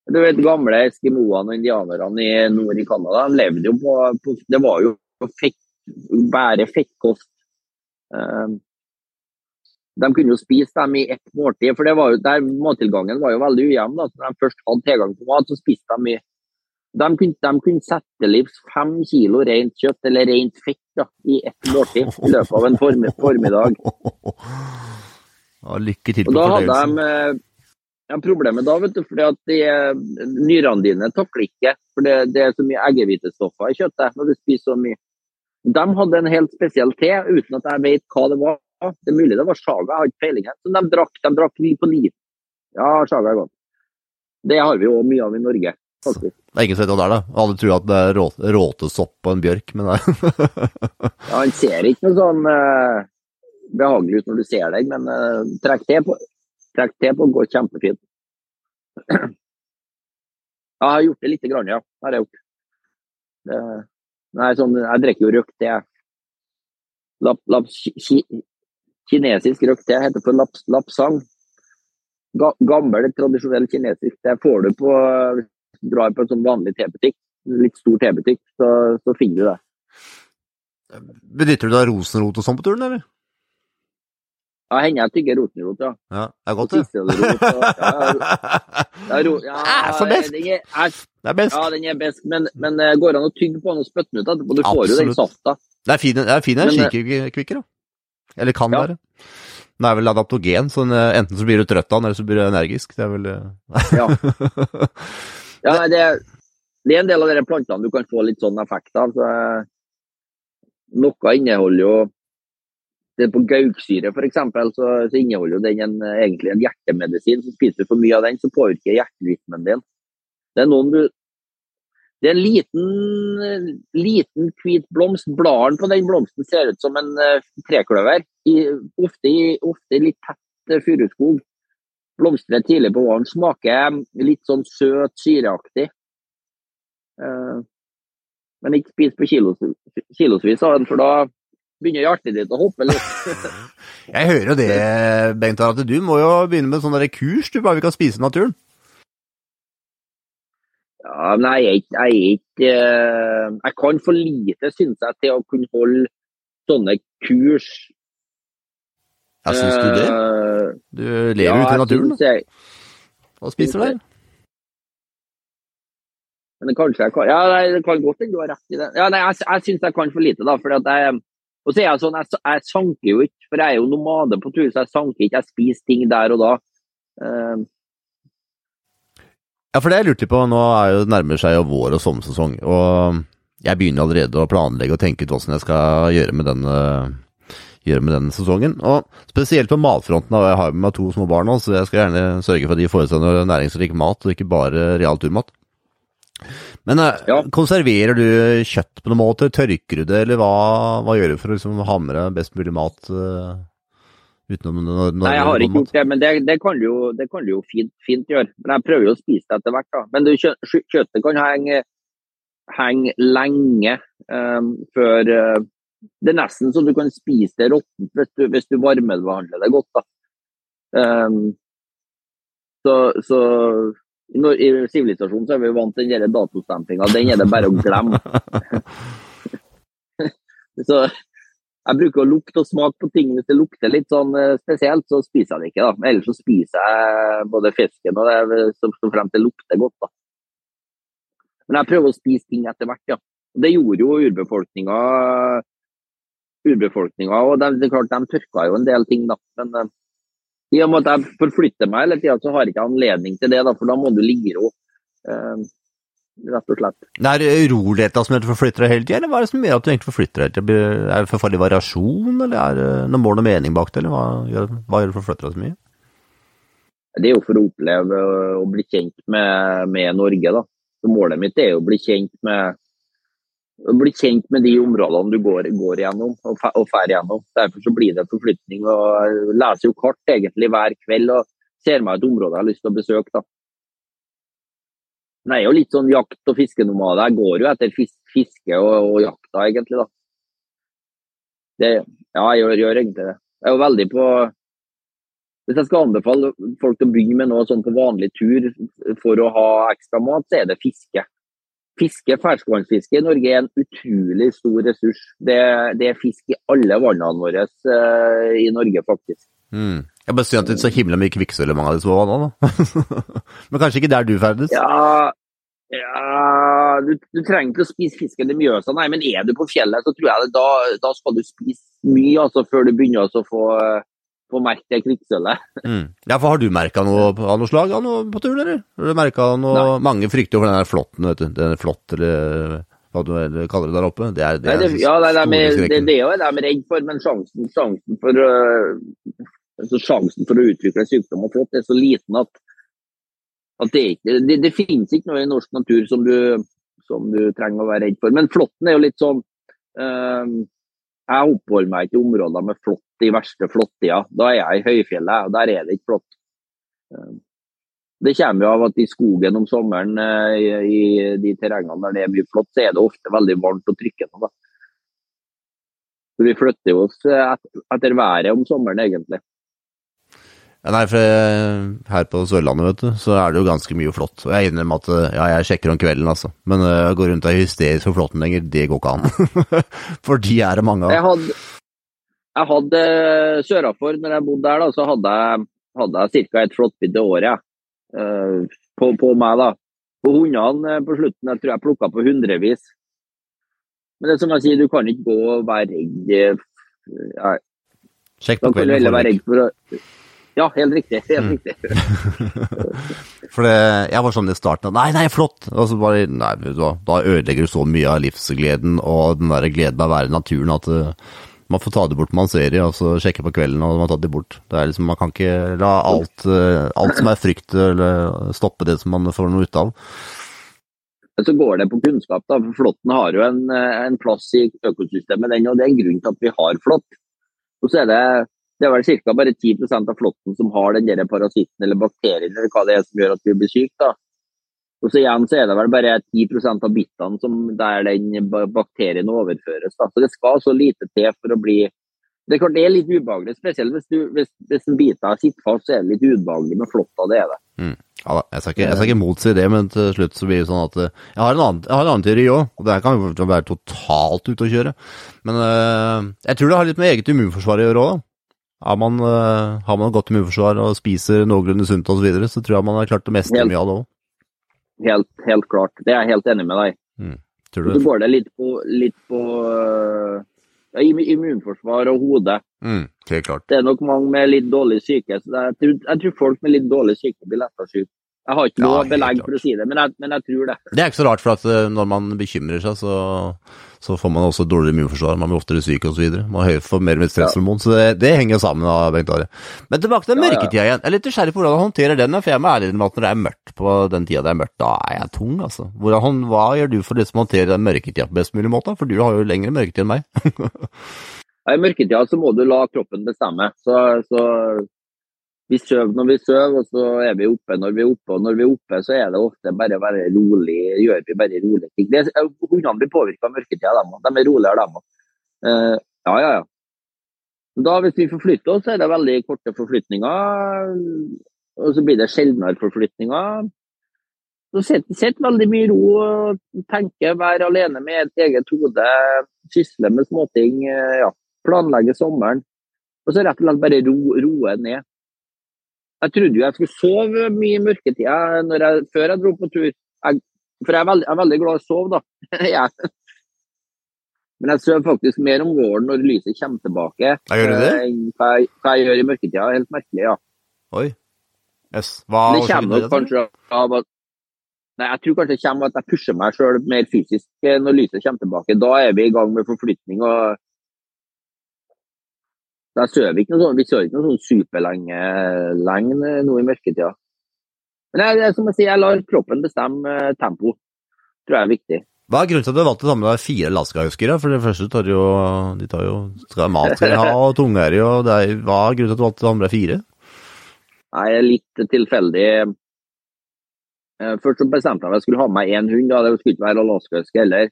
Du vet, gamle eskimoene og indianerne i nord i Canada de levde jo på, på Det var jo fett, bare fettkost. Um, de kunne jo spise dem i ett måltid, for det var jo, der mattilgangen var jo veldig ujevn. da, Når de først hadde tilgang på mat, så spiste de mye. De kunne, de kunne sette livs fem kilo rent kjøtt eller rent fett da, i ett måltid i løpet av en form, formiddag. Ja, lykke til på da hadde de eh, ja, problemet da, vet du, fordi at de, nyrene dine takler ikke. For det, det er så mye eggehvitestoffer i kjøttet når du spiser så mye. De hadde en helt spesiell te, uten at jeg vet hva det var. Det er mulig det var Saga, jeg har ikke peiling. Så de drakk, de drakk vin på liv. Ja, Saga er godt. Det har vi jo mye av i Norge, faktisk. Det er ingen som vet hva det er, da. Alle tror at det er rå, råtesopp på en bjørk, men er Ja, Han ser ikke noe sånn uh, behagelig ut når du ser deg, men uh, trekk te på. Trekk te på går kjempefint. Jeg har gjort det lite grann, ja. Har jeg gjort. Det, nei, sånn, jeg drikker jo røkt te. Lap, lap, ki, ki- kinesisk røkt te heter for laps, lapsang. Ga, gammel, tradisjonell kinesisk te får du på du drar på en sånn vanlig tebutikk. Litt stor tebutikk, så, så finner du det. Benytter du da rosenrot og sånn på turen, eller? Ja, hender jeg tygger rotenrot, ja. Ja, det er godt, det. Ja, Det er best. ja, den er best, men, men eh, går an å tygge på den og spytte den ut etterpå? Du får jo den safta. Det er fin, det er fin eh, energikvikker, da. Eller kan Ja. være. Den er vel adaptogen, så den, eh, enten så blir du trøtt av den, eller så blir du energisk. Det er vel Ja. Ja, det, det er en del av de plantene du kan få litt sånn effekt av. Så, noe inneholder jo På gauksyre eksempel, så, så inneholder jo den en, egentlig en hjertemedisin. Så spiser du for mye av den, så påvirker hjerterytmen din. Det er noen du det er en liten, liten hvit blomst. Bladene på den blomsten ser ut som en uh, trekløver. I, ofte, i, ofte litt tett uh, furuskog. Blomstrer tidlig på våren. Smaker litt sånn søt, syreaktig. Uh, men ikke spis på kilos, kilosvis av den, for da begynner hjertet ditt å hoppe litt. Jeg hører jo det, Bengt, at du må jo begynne med sånne kurs, du, bare vi kan spise naturen. Ja, men jeg er ikke, jeg eh, Jeg kan for lite, syns jeg, til å kunne holde sånne kurs. Ja, syns du det? Eh, Du lever ute i naturen, jeg-. Hva spiser du der? Men kanskje jeg kan Ja, det kan godt hende du har rett i det. Ja, nei, jeg, jeg syns jeg kan for lite, da. At jeg Og så er jeg sånn, jeg, jeg sanker jo ikke, for jeg er jo nomade på tur, så jeg sanker ikke. Jeg spiser ting der og da. Uh, Ja, for det jeg lurte på, nå er jo nærmer seg jo vår og sommersesong, og jeg begynner allerede å planlegge og tenke ut som jeg skal gjøre med denne, gjøre med denne sesongen. Og spesielt på matfronten, og jeg har med meg to små barn nå, så jeg skal gjerne sørge for at de får i seg næringsrik mat, og ikke bare real turmat. Men eh, Ja. konserverer du kjøtt på noen måte? Tørker du det, eller hva, hva gjør du for å liksom hamre best mulig mat uh, utenom når, når Nei, jeg har ikke gjort det, men det, det kan du jo, det kan du jo fint, fint gjøre. Men jeg prøver jo å spise det etter hvert. da. Men du, kjø, kjø- kjøttet kan henge, henge lenge um, før uh, Det er nesten så du kan spise det råttent hvis du, hvis du varmebehandler det godt. da. Um, så, så i Nor- i sivilisasjonen så er vi vant til den datostempinga. Den er det bare å glemme. Så jeg bruker å lukte og smake på ting. Hvis det lukter litt sånn eh, spesielt, så spiser jeg det ikke. da. Ellers så spiser jeg både fisken og det som står frem til lukter godt. da. Men jeg prøver å spise ting etter hvert, ja. Og Det gjorde jo urbefolkninga. urbefolkninga og det er klart, De tørka jo en del ting, da. Men eh, i og med at jeg forflytter meg hele tida, så har jeg ikke anledning til det. da, For da må du ligge i ro. eh, rett og slett. Det er uroligheta som gjør at du forflytter deg hele tida, eller hva er det som gjør at du egentlig forflytter deg? Er det for farlig variasjon, eller er det noe mål og mening bak det, eller hva gjør, hva gjør du forflytter deg så mye? Det er jo for å oppleve og bli kjent med, med Norge, da. Så målet mitt er jo å bli kjent med å bli kjent med de områdene du går, går igjennom og, drar gjennom. Derfor så blir det forflytning. og leser jo kart egentlig hver kveld og ser meg et område jeg har lyst til å besøke. da. Men jeg er jo litt sånn jakt- og fiskenomade. Jeg går jo etter fis fiske og, og jakta, egentlig. da. Det, ja, jeg gjør, gjør egentlig det. Jeg er jo veldig på Hvis jeg skal anbefale folk til å begynne med noe sånn på vanlig tur for å ha ekstra mat, så er det fiske. Fiske, ferskvannsfiske i Norge er en utrolig stor ressurs. Det, det er fisk i alle vannene våre uh, i Norge, faktisk. Mm. Jeg bare syns at det er så himla mye kvikksølv i mange av de små vannene, da. Men kanskje ikke der du ferdes? Ja, Ja, du, du, trenger ikke å spise fisken i Mjøsa, nei, men er du på fjellet, så tror jeg det, da, da skal du spise mye altså, før du begynner å få, få merke det kvikksølvet. Mm. Ja, for har du merka noe av noe slag av noe på tur, eller? Har du merka noe nei. Mange frykter for den der flåtten, vet du. Den flått, eller hva du kaller det der oppe. Det er, det er nei, det, ja, det, er, det, det, det er jo det de er redd for, men sjansen, sjansen, for, uh, altså, sjansen for å utvikle sykdom og flått er så liten at at det, ikke, det, det, finnes ikke noe i norsk natur som du, som du, trenger å være redd for. Men flåtten er jo litt sånn uh, Jeg oppholder meg ikke i områder med flått i verste flåttida. Da er jeg i høyfjellet, og der er det ikke flått. Uh, det kommer jo av at i skogen om sommeren, uh, i, de terrengene der det er mye flått, så er det ofte veldig varmt og trykkende. Så vi flytter oss etter, etter været om sommeren, egentlig. Ja, nei, for eh, her på Sørlandet, vet du, så er det jo ganske mye flott. Og jeg innrømmer at eh, ja, jeg sjekker om kvelden, altså. Men uh, å gå rundt og er hysterisk for flåtten lenger, det går ikke an. for de er det mange av. Jeg hadde, jeg hadde sørafor, når jeg bodde der, da, så hadde jeg, hadde jeg ca. et flåttbitt i året uh, på, på, meg. da. På hundene på slutten, jeg tror jeg plukka på hundrevis. Men det er som jeg sier, du kan ikke gå og være redd. Nei. Sjekk på kvelden. Kan du være redd for å ja, helt riktig. Helt mm. riktig. For det, jeg var sånn i starten Nei, nei, flott! Og så bare Nei, da, ødelegger du så mye av livsgleden og den der gleden av å være i naturen at man får ta det bort man ser i, og så sjekke på kvelden og man tatt det bort. Det er liksom, Man kan ikke la alt, uh, alt som er frykt, eller stoppe det som man får noe ut av. Så går det på kunnskap. da, for Flåtten har jo en, en plass i økosystemet, den, og det er en grunn til at vi har flått. Og så er det det er vel ca. bare 10% av flåtten som har den der parasitten eller bakterien eller hva det er som gjør at vi blir syke. Og så igjen så er det vel bare 10% av bitene som der den bakterien overføres. Da. Så det skal så lite til for å bli Det er klart det er litt ubehagelig, spesielt hvis, du, hvis, hvis en bit sitter fast, så er det litt ubehagelig med flåtta. Det er det. Mm. Ja da, jeg skal, ikke, jeg skal ikke motsi det, men til slutt så blir det sånn at eh, Jeg har en annen, jeg har en annen teori òg, og det her kan jo være totalt ute å kjøre. Men øh, jeg tror det har litt med eget immunforsvar å gjøre òg. Har man, uh, har man godt immunforsvar og spiser noenlunde sunt osv., så, videre, så tror jeg man har klart å meste mye av det òg. Helt, helt, klart. Det er jeg helt enig med deg. Mm. Tror du Så går det litt på, litt på uh, ja, immunforsvar og hode. Mm, helt klart. Det er nok mange med litt dårlig syke. så jeg tror, jeg tror folk med litt dårlig syke blir lettere syke. Jeg har ikke noe ja, belegg for å si det, men jeg, men jeg, tror det. Det er ikke så rart, for at uh, når man bekymrer seg, så så får man også dårligere immunforsvar, man blir oftere syk osv. Man får mer med stresshormon, så det, det, henger sammen. da, Bengt Are. Men tilbake til mørketida igjen. Jeg er litt nysgjerrig på hvordan du håndterer den. For jeg må ærlig med at når det er mørkt på den tida det er mørkt, da er jeg tung, altså. Hvordan, hva gjør du for liksom å håndtere den mørketida på best mulig måte? For du har jo lengre mørketid enn meg. I mørketida så må du la kroppen bestemme. Så, så vi sover når vi sover, og så er vi oppe når vi er oppe. Og når vi er oppe, så er det ofte bare å være rolig, gjør vi bare rolige ting. Hundene blir påvirka av mørketida. De er roligere, dem òg. Uh, ja, ja, ja. Da, hvis vi forflytter oss, så er det veldig korte forflytninger. Og så blir det sjeldnere forflytninger. Så sitter, sitter veldig mye i ro og tenker, være alene med et eget hode, sysle med småting. Eh, ja, planlegge sommeren. Og så rett og slett bare ro, roe ned. Jeg trodde jo jeg skulle sove mye i mørketida før jeg dro på tur. Jeg, for jeg er, veldig, jeg er, veldig, glad i å sove, da. Men jeg sover faktisk mer om våren når lyset kommer tilbake. Jeg gjør du det? enn hva, jeg, hva jeg gjør i mørketida. Helt merkelig, ja. Oi. Yes. Hva det kommer nok kanskje av at Nei, Jeg tror kanskje det kommer at jeg pusher meg sjøl mer fysisk eh, når lyset kommer tilbake. Da er vi i gang med forflytning og da sover vi ikke noe sånn, vi sover ikke noe sånn superlenge lenge nå i mørketida. Men jeg, jeg, som jeg sier, jeg lar kroppen bestemme eh, tempo. Tror jeg er viktig. Hva er grunnen til at du valgte å ta med deg fire Alaska-huskere? For det første tar jo, de tar jo skal mat skal de ha, og tunge er jo Hva er grunnen til at du valgte å ta med deg fire? Nei, litt tilfeldig. Eh, først så bestemte jeg at jeg skulle ha med meg én hund. Da. Det skulle ikke være Alaska-huske heller.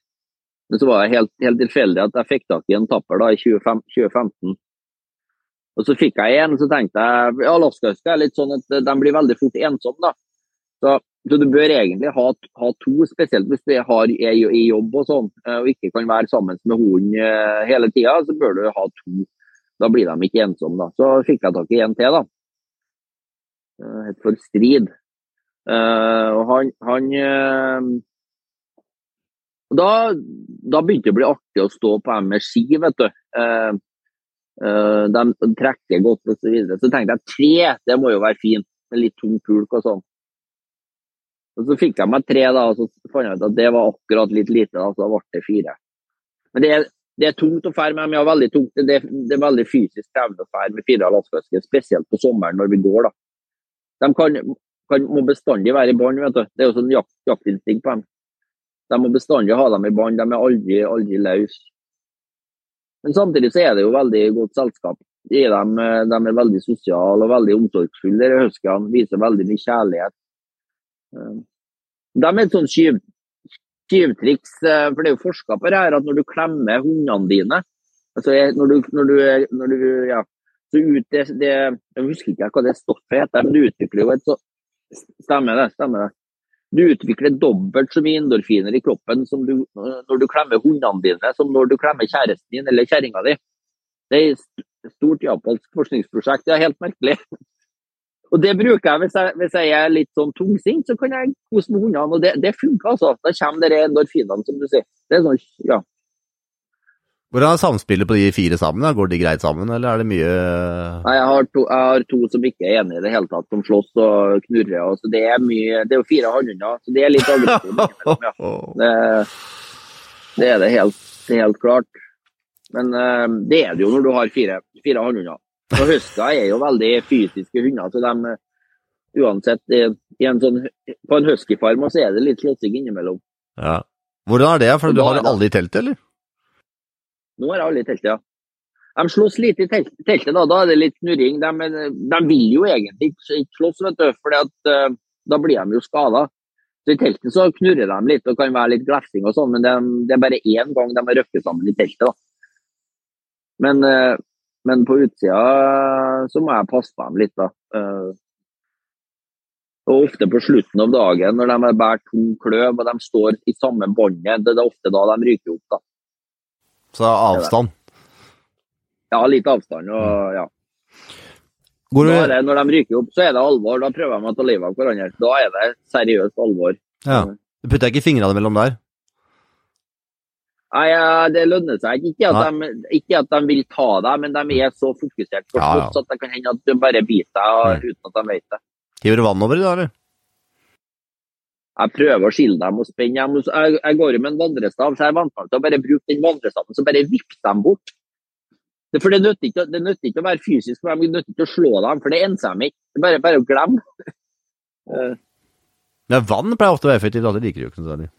Men så var det helt, helt, tilfeldig at jeg fikk tak i en tapper da, i 2015. Og så fikk jeg en, og så tenkte jeg Alaskahusker er litt sånn at de blir veldig fort ensomme. da. Så, så, du bør egentlig ha, ha to, spesielt hvis du er i jobb og sånn, eh, og ikke kan være sammen med hund eh, hele tida, så bør du ha to. Da blir de ikke ensomme. da. Så fikk jeg tak i en til, da. Eh, et for strid. Og han, han da, da, begynte det å bli artig å stå på ski, vet du. Uh, de trekker godt osv. Så, videre. så tenkte jeg tre, det må jo være fint. Med litt tung pulk og sånn. Og Så fikk jeg meg tre, da, og så fant jeg ut at det var akkurat litt lite. da, Så ble det fire. Men det er, det er tungt å fære med dem. Ja, veldig tungt. Det, det, er veldig fysisk krevende å fære med fire lastfisker, spesielt på sommeren når vi går. da. De kan, kan, må bestandig være i bånd. Det er jo sånn jakt, jaktinstinkt på dem. De må bestandig ha dem i bånd. De er aldri, aldri løse. Men samtidig så er det jo veldig godt selskap. De, dem, de er veldig sosiale og veldig omsorgsfulle. Huskene viser veldig mye kjærlighet. Eh, de er et sånt skyv, skyvtriks, eh, for det er jo forska på det her, at når du klemmer hundene dine altså når du, når du, når du ja, så ut det, det, Jeg husker ikke hva det stoffet heter, men du utvikler jo et så Stemmer det. stemmer det. Du utvikler dobbelt så mye endorfiner i kroppen du, når du klemmer hundene dine, som når du klemmer kjæresten din eller kjerringa di. Det er et stort japansk forskningsprosjekt. Det er helt merkelig. Og det bruker jeg hvis, jeg hvis jeg, er litt sånn tungsint, så kan jeg kose med hundene. Og det, det funker, altså. Da kommer det endorfinene, som du sier. Det er sånn, ja. Hvordan er samspillet på de fire sammen? Går de greit sammen, eller er det mye Nei, jeg har, to, jeg har to som ikke er enige i det hele tatt, som slåss og knurrer. Og så det er mye Det er jo fire hannhunder, så det er litt aggressivt. Ja. Det, det, er det helt, helt klart. Men uh, det er det jo når du har fire, fire hannhunder. Og Huska er jo veldig fysiske hunder. så de uansett i en sånn, På en huskyfarm så er det litt slåssing innimellom. Ja. Hvordan er det? For du har alle i teltet, eller? Nå er alle i teltet, ja. De slåss lite i teltet, da. Da er det litt knurring. De, de vil jo egentlig ikke slåss, vet du, for uh, da blir de jo skada. I teltet så knurrer de litt og kan være litt glefsing og sånn, men det, det, er bare én gang de har røkket sammen i teltet. da. Men uh, men på utsida så må jeg passe dem litt, da. Uh, og ofte på slutten av dagen når de har båret tung kløv og de står i samme båndet, det er ofte da de ryker opp. da. Så det er avstand? Ja, litt avstand. og ja. Det, når de ryker opp, så er det alvor. Da prøver de å ta livet av hverandre. Da er det seriøst alvor. Ja. Du putter ikke fingrene mellom der? Nei, Det lønner seg ikke at, de, ikke at de vil ta deg, men de er så fokusert på ja, ja. at det kan hende at du bare biter deg uten at de vet det. Hiver du vann over i dag, eller? Jeg prøver å skille dem og spenne dem. Jeg, jeg går jo med en vandrestav, så jeg er vant til å bare bruke den vandrestaven så bare vippe dem bort. For Det nytter ikke, det nytter ikke å være fysisk for det nytter ikke å slå dem, for det enser dem ikke. Det er bare, bare å glemme. Ja, vann pleier ofte å være effektivt, det liker du ikke noe særlig.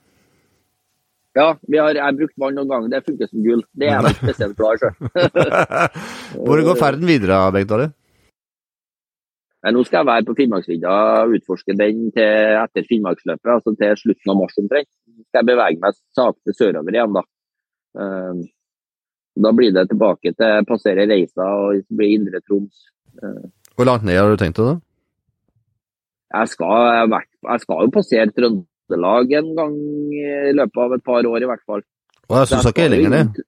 Ja, har, jeg har brukt vann noen ganger. Det funker som gull. Det er jeg spesielt glad i Hvor går ferden videre, Bengt Arne? Nå skal jeg være på Finnmarksvidda og utforske den til etter Finnmarksløpet, altså til slutten av mars omtrent. Så skal jeg bevege meg sakte sørover igjen, da. Ehm, da blir det tilbake til passere Reisa og bli Indre Troms. Ehm. Hvor langt ned har du tenkt det? Jeg skal, jeg skal jo passere Trøndelag en gang i løpet av et par år, i hvert fall. Og jeg syns ikke lenger det.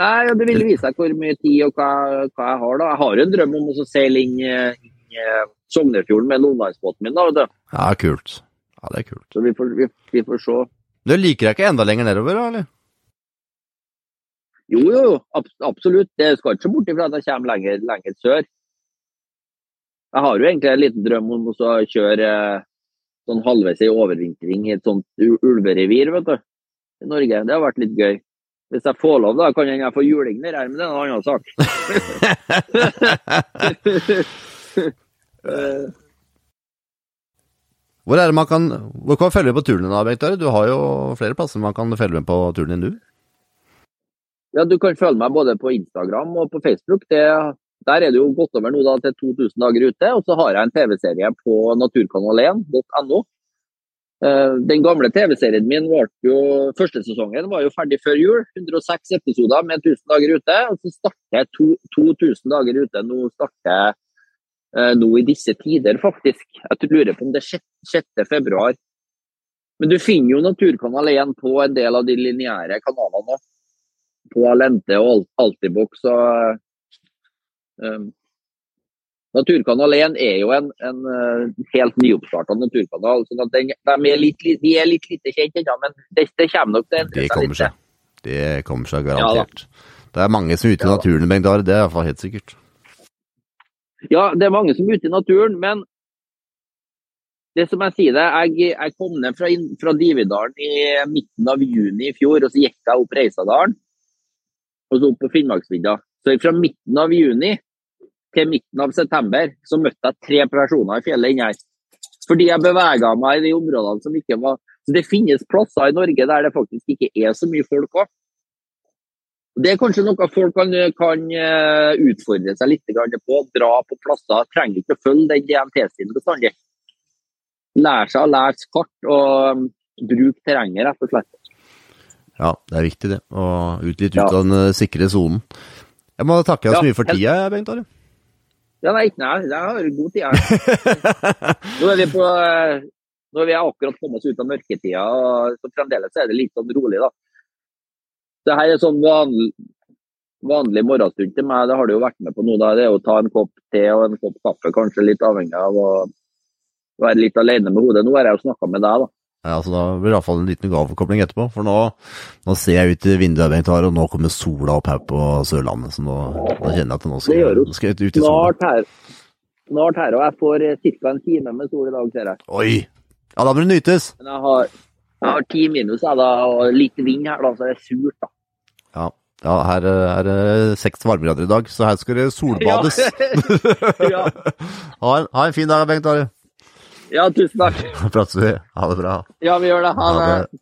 Nei, Det vil vise seg hvor mye tid og hva, hva, jeg har. da. Jeg har en drøm om å seile inn, inn eh, Sognefjorden med nordlandsbåten min. da, vet du. Ja, kult. Ja, det er kult. Så vi får, vi, vi får se. Du liker deg ikke enda lenger nedover, da, eller? Jo, jo, absolutt. Det skal ikke bort ifra at jeg kommer lenger, lenger sør. Jeg har jo egentlig en liten drøm om å kjøre sånn halvveis i overvintring i et sånt ulverevir vet du, i Norge. Det har vært litt gøy. Hvis jeg får lov, da kan jeg får juling der, men det er en annen sak. hvor er det man kan Hvor kan man følge med på turen din, Bengt? Du har jo flere plasser man kan følge med på turen din, du? Ja, du kan følge meg både på Instagram og på Facebook. Det der er det jo gått over nå da, til 2000 dager ute. Og så har jeg en TV-serie på naturkanal1.no. Eh, den gamle TV-serien min var jo, første sesongen var jo ferdig før jul. 106 episoder med 1000 dager ute. Og så starter jeg 2000 dager ute. Nå starter jeg eh, nå i disse tider, faktisk. Jeg lurer på om det er 6. februar. Men du finner jo Naturkanal 1 på en del av de lineære kanalene. På Alente og Altibox og Um, Naturkanal 1 er jo en, en uh, helt nyoppstarta naturkanal. så de, de, er litt, de er litt lite kjent ennå, men det, det, kommer nok til å endre seg litt. Seg. Det kommer seg garantert. Ja, det er mange som er ute i naturen, Bengt Are. Det er iallfall helt sikkert. Ja, det er mange som er ute i naturen, men det som jeg sier det, jeg, jeg kom ned fra, fra Dividalen i midten av juni i fjor, og så gikk jeg opp Reisadalen og så opp på Finnmarksvidda. Så fra midten av juni til midten av september så møtte jeg tre personer i fjellet inni her. Fordi jeg bevega meg i de områdene som ikke var Så det finnes plasser i Norge der det faktisk ikke er så mye folk òg. Det er kanskje noe folk kan, kan eh, utfordre seg litt på. Dra på plasser. Trenger ikke å følge den DNT-stilen bestandig. Lære seg å lese kart og um, bruke terrenget, rett og slett. Ja, det er viktig det. Å ut litt ut av den eh, sikre sonen. Jeg må takke deg så mye for tida, Bengt Are. Ja, nei, nei, jeg har god tid. Nå er vi på eh, nå er vi akkurat kommet oss ut av mørketida, og så fremdeles er det litt sånn rolig, da. Det her er sånn vanlig, vanlig morgenstund til meg, det har det jo vært med på nå. da, Det er å ta en kopp te og en kopp kaffe, kanskje litt avhengig av å være litt alene med hodet. Nå har jeg jo snakka med deg, da. Ja, altså Da blir det iallfall en liten gaveforkobling etterpå. For nå, nå, ser jeg ut i vinduet, Bengt og nå kommer sola opp her på Sørlandet. Så nå, nå kjenner jeg at nå skal, nå skal jeg ut i sola. Snart her. Og jeg får ca. en time med sol i dag, ser jeg. Oi! Ja, da må det nytes. Men jeg har, jeg har ti minus jeg, da, og litt vind her, da, så det er surt. da. Ja, ja her er det seks varmegrader i dag, så her skal det solbades. Ja. ha, en, ha en fin dag, Bengt Are. Ja, tusen takk. Prates vi. Ha det bra. Ja, vi gjør det. Ha, ha det.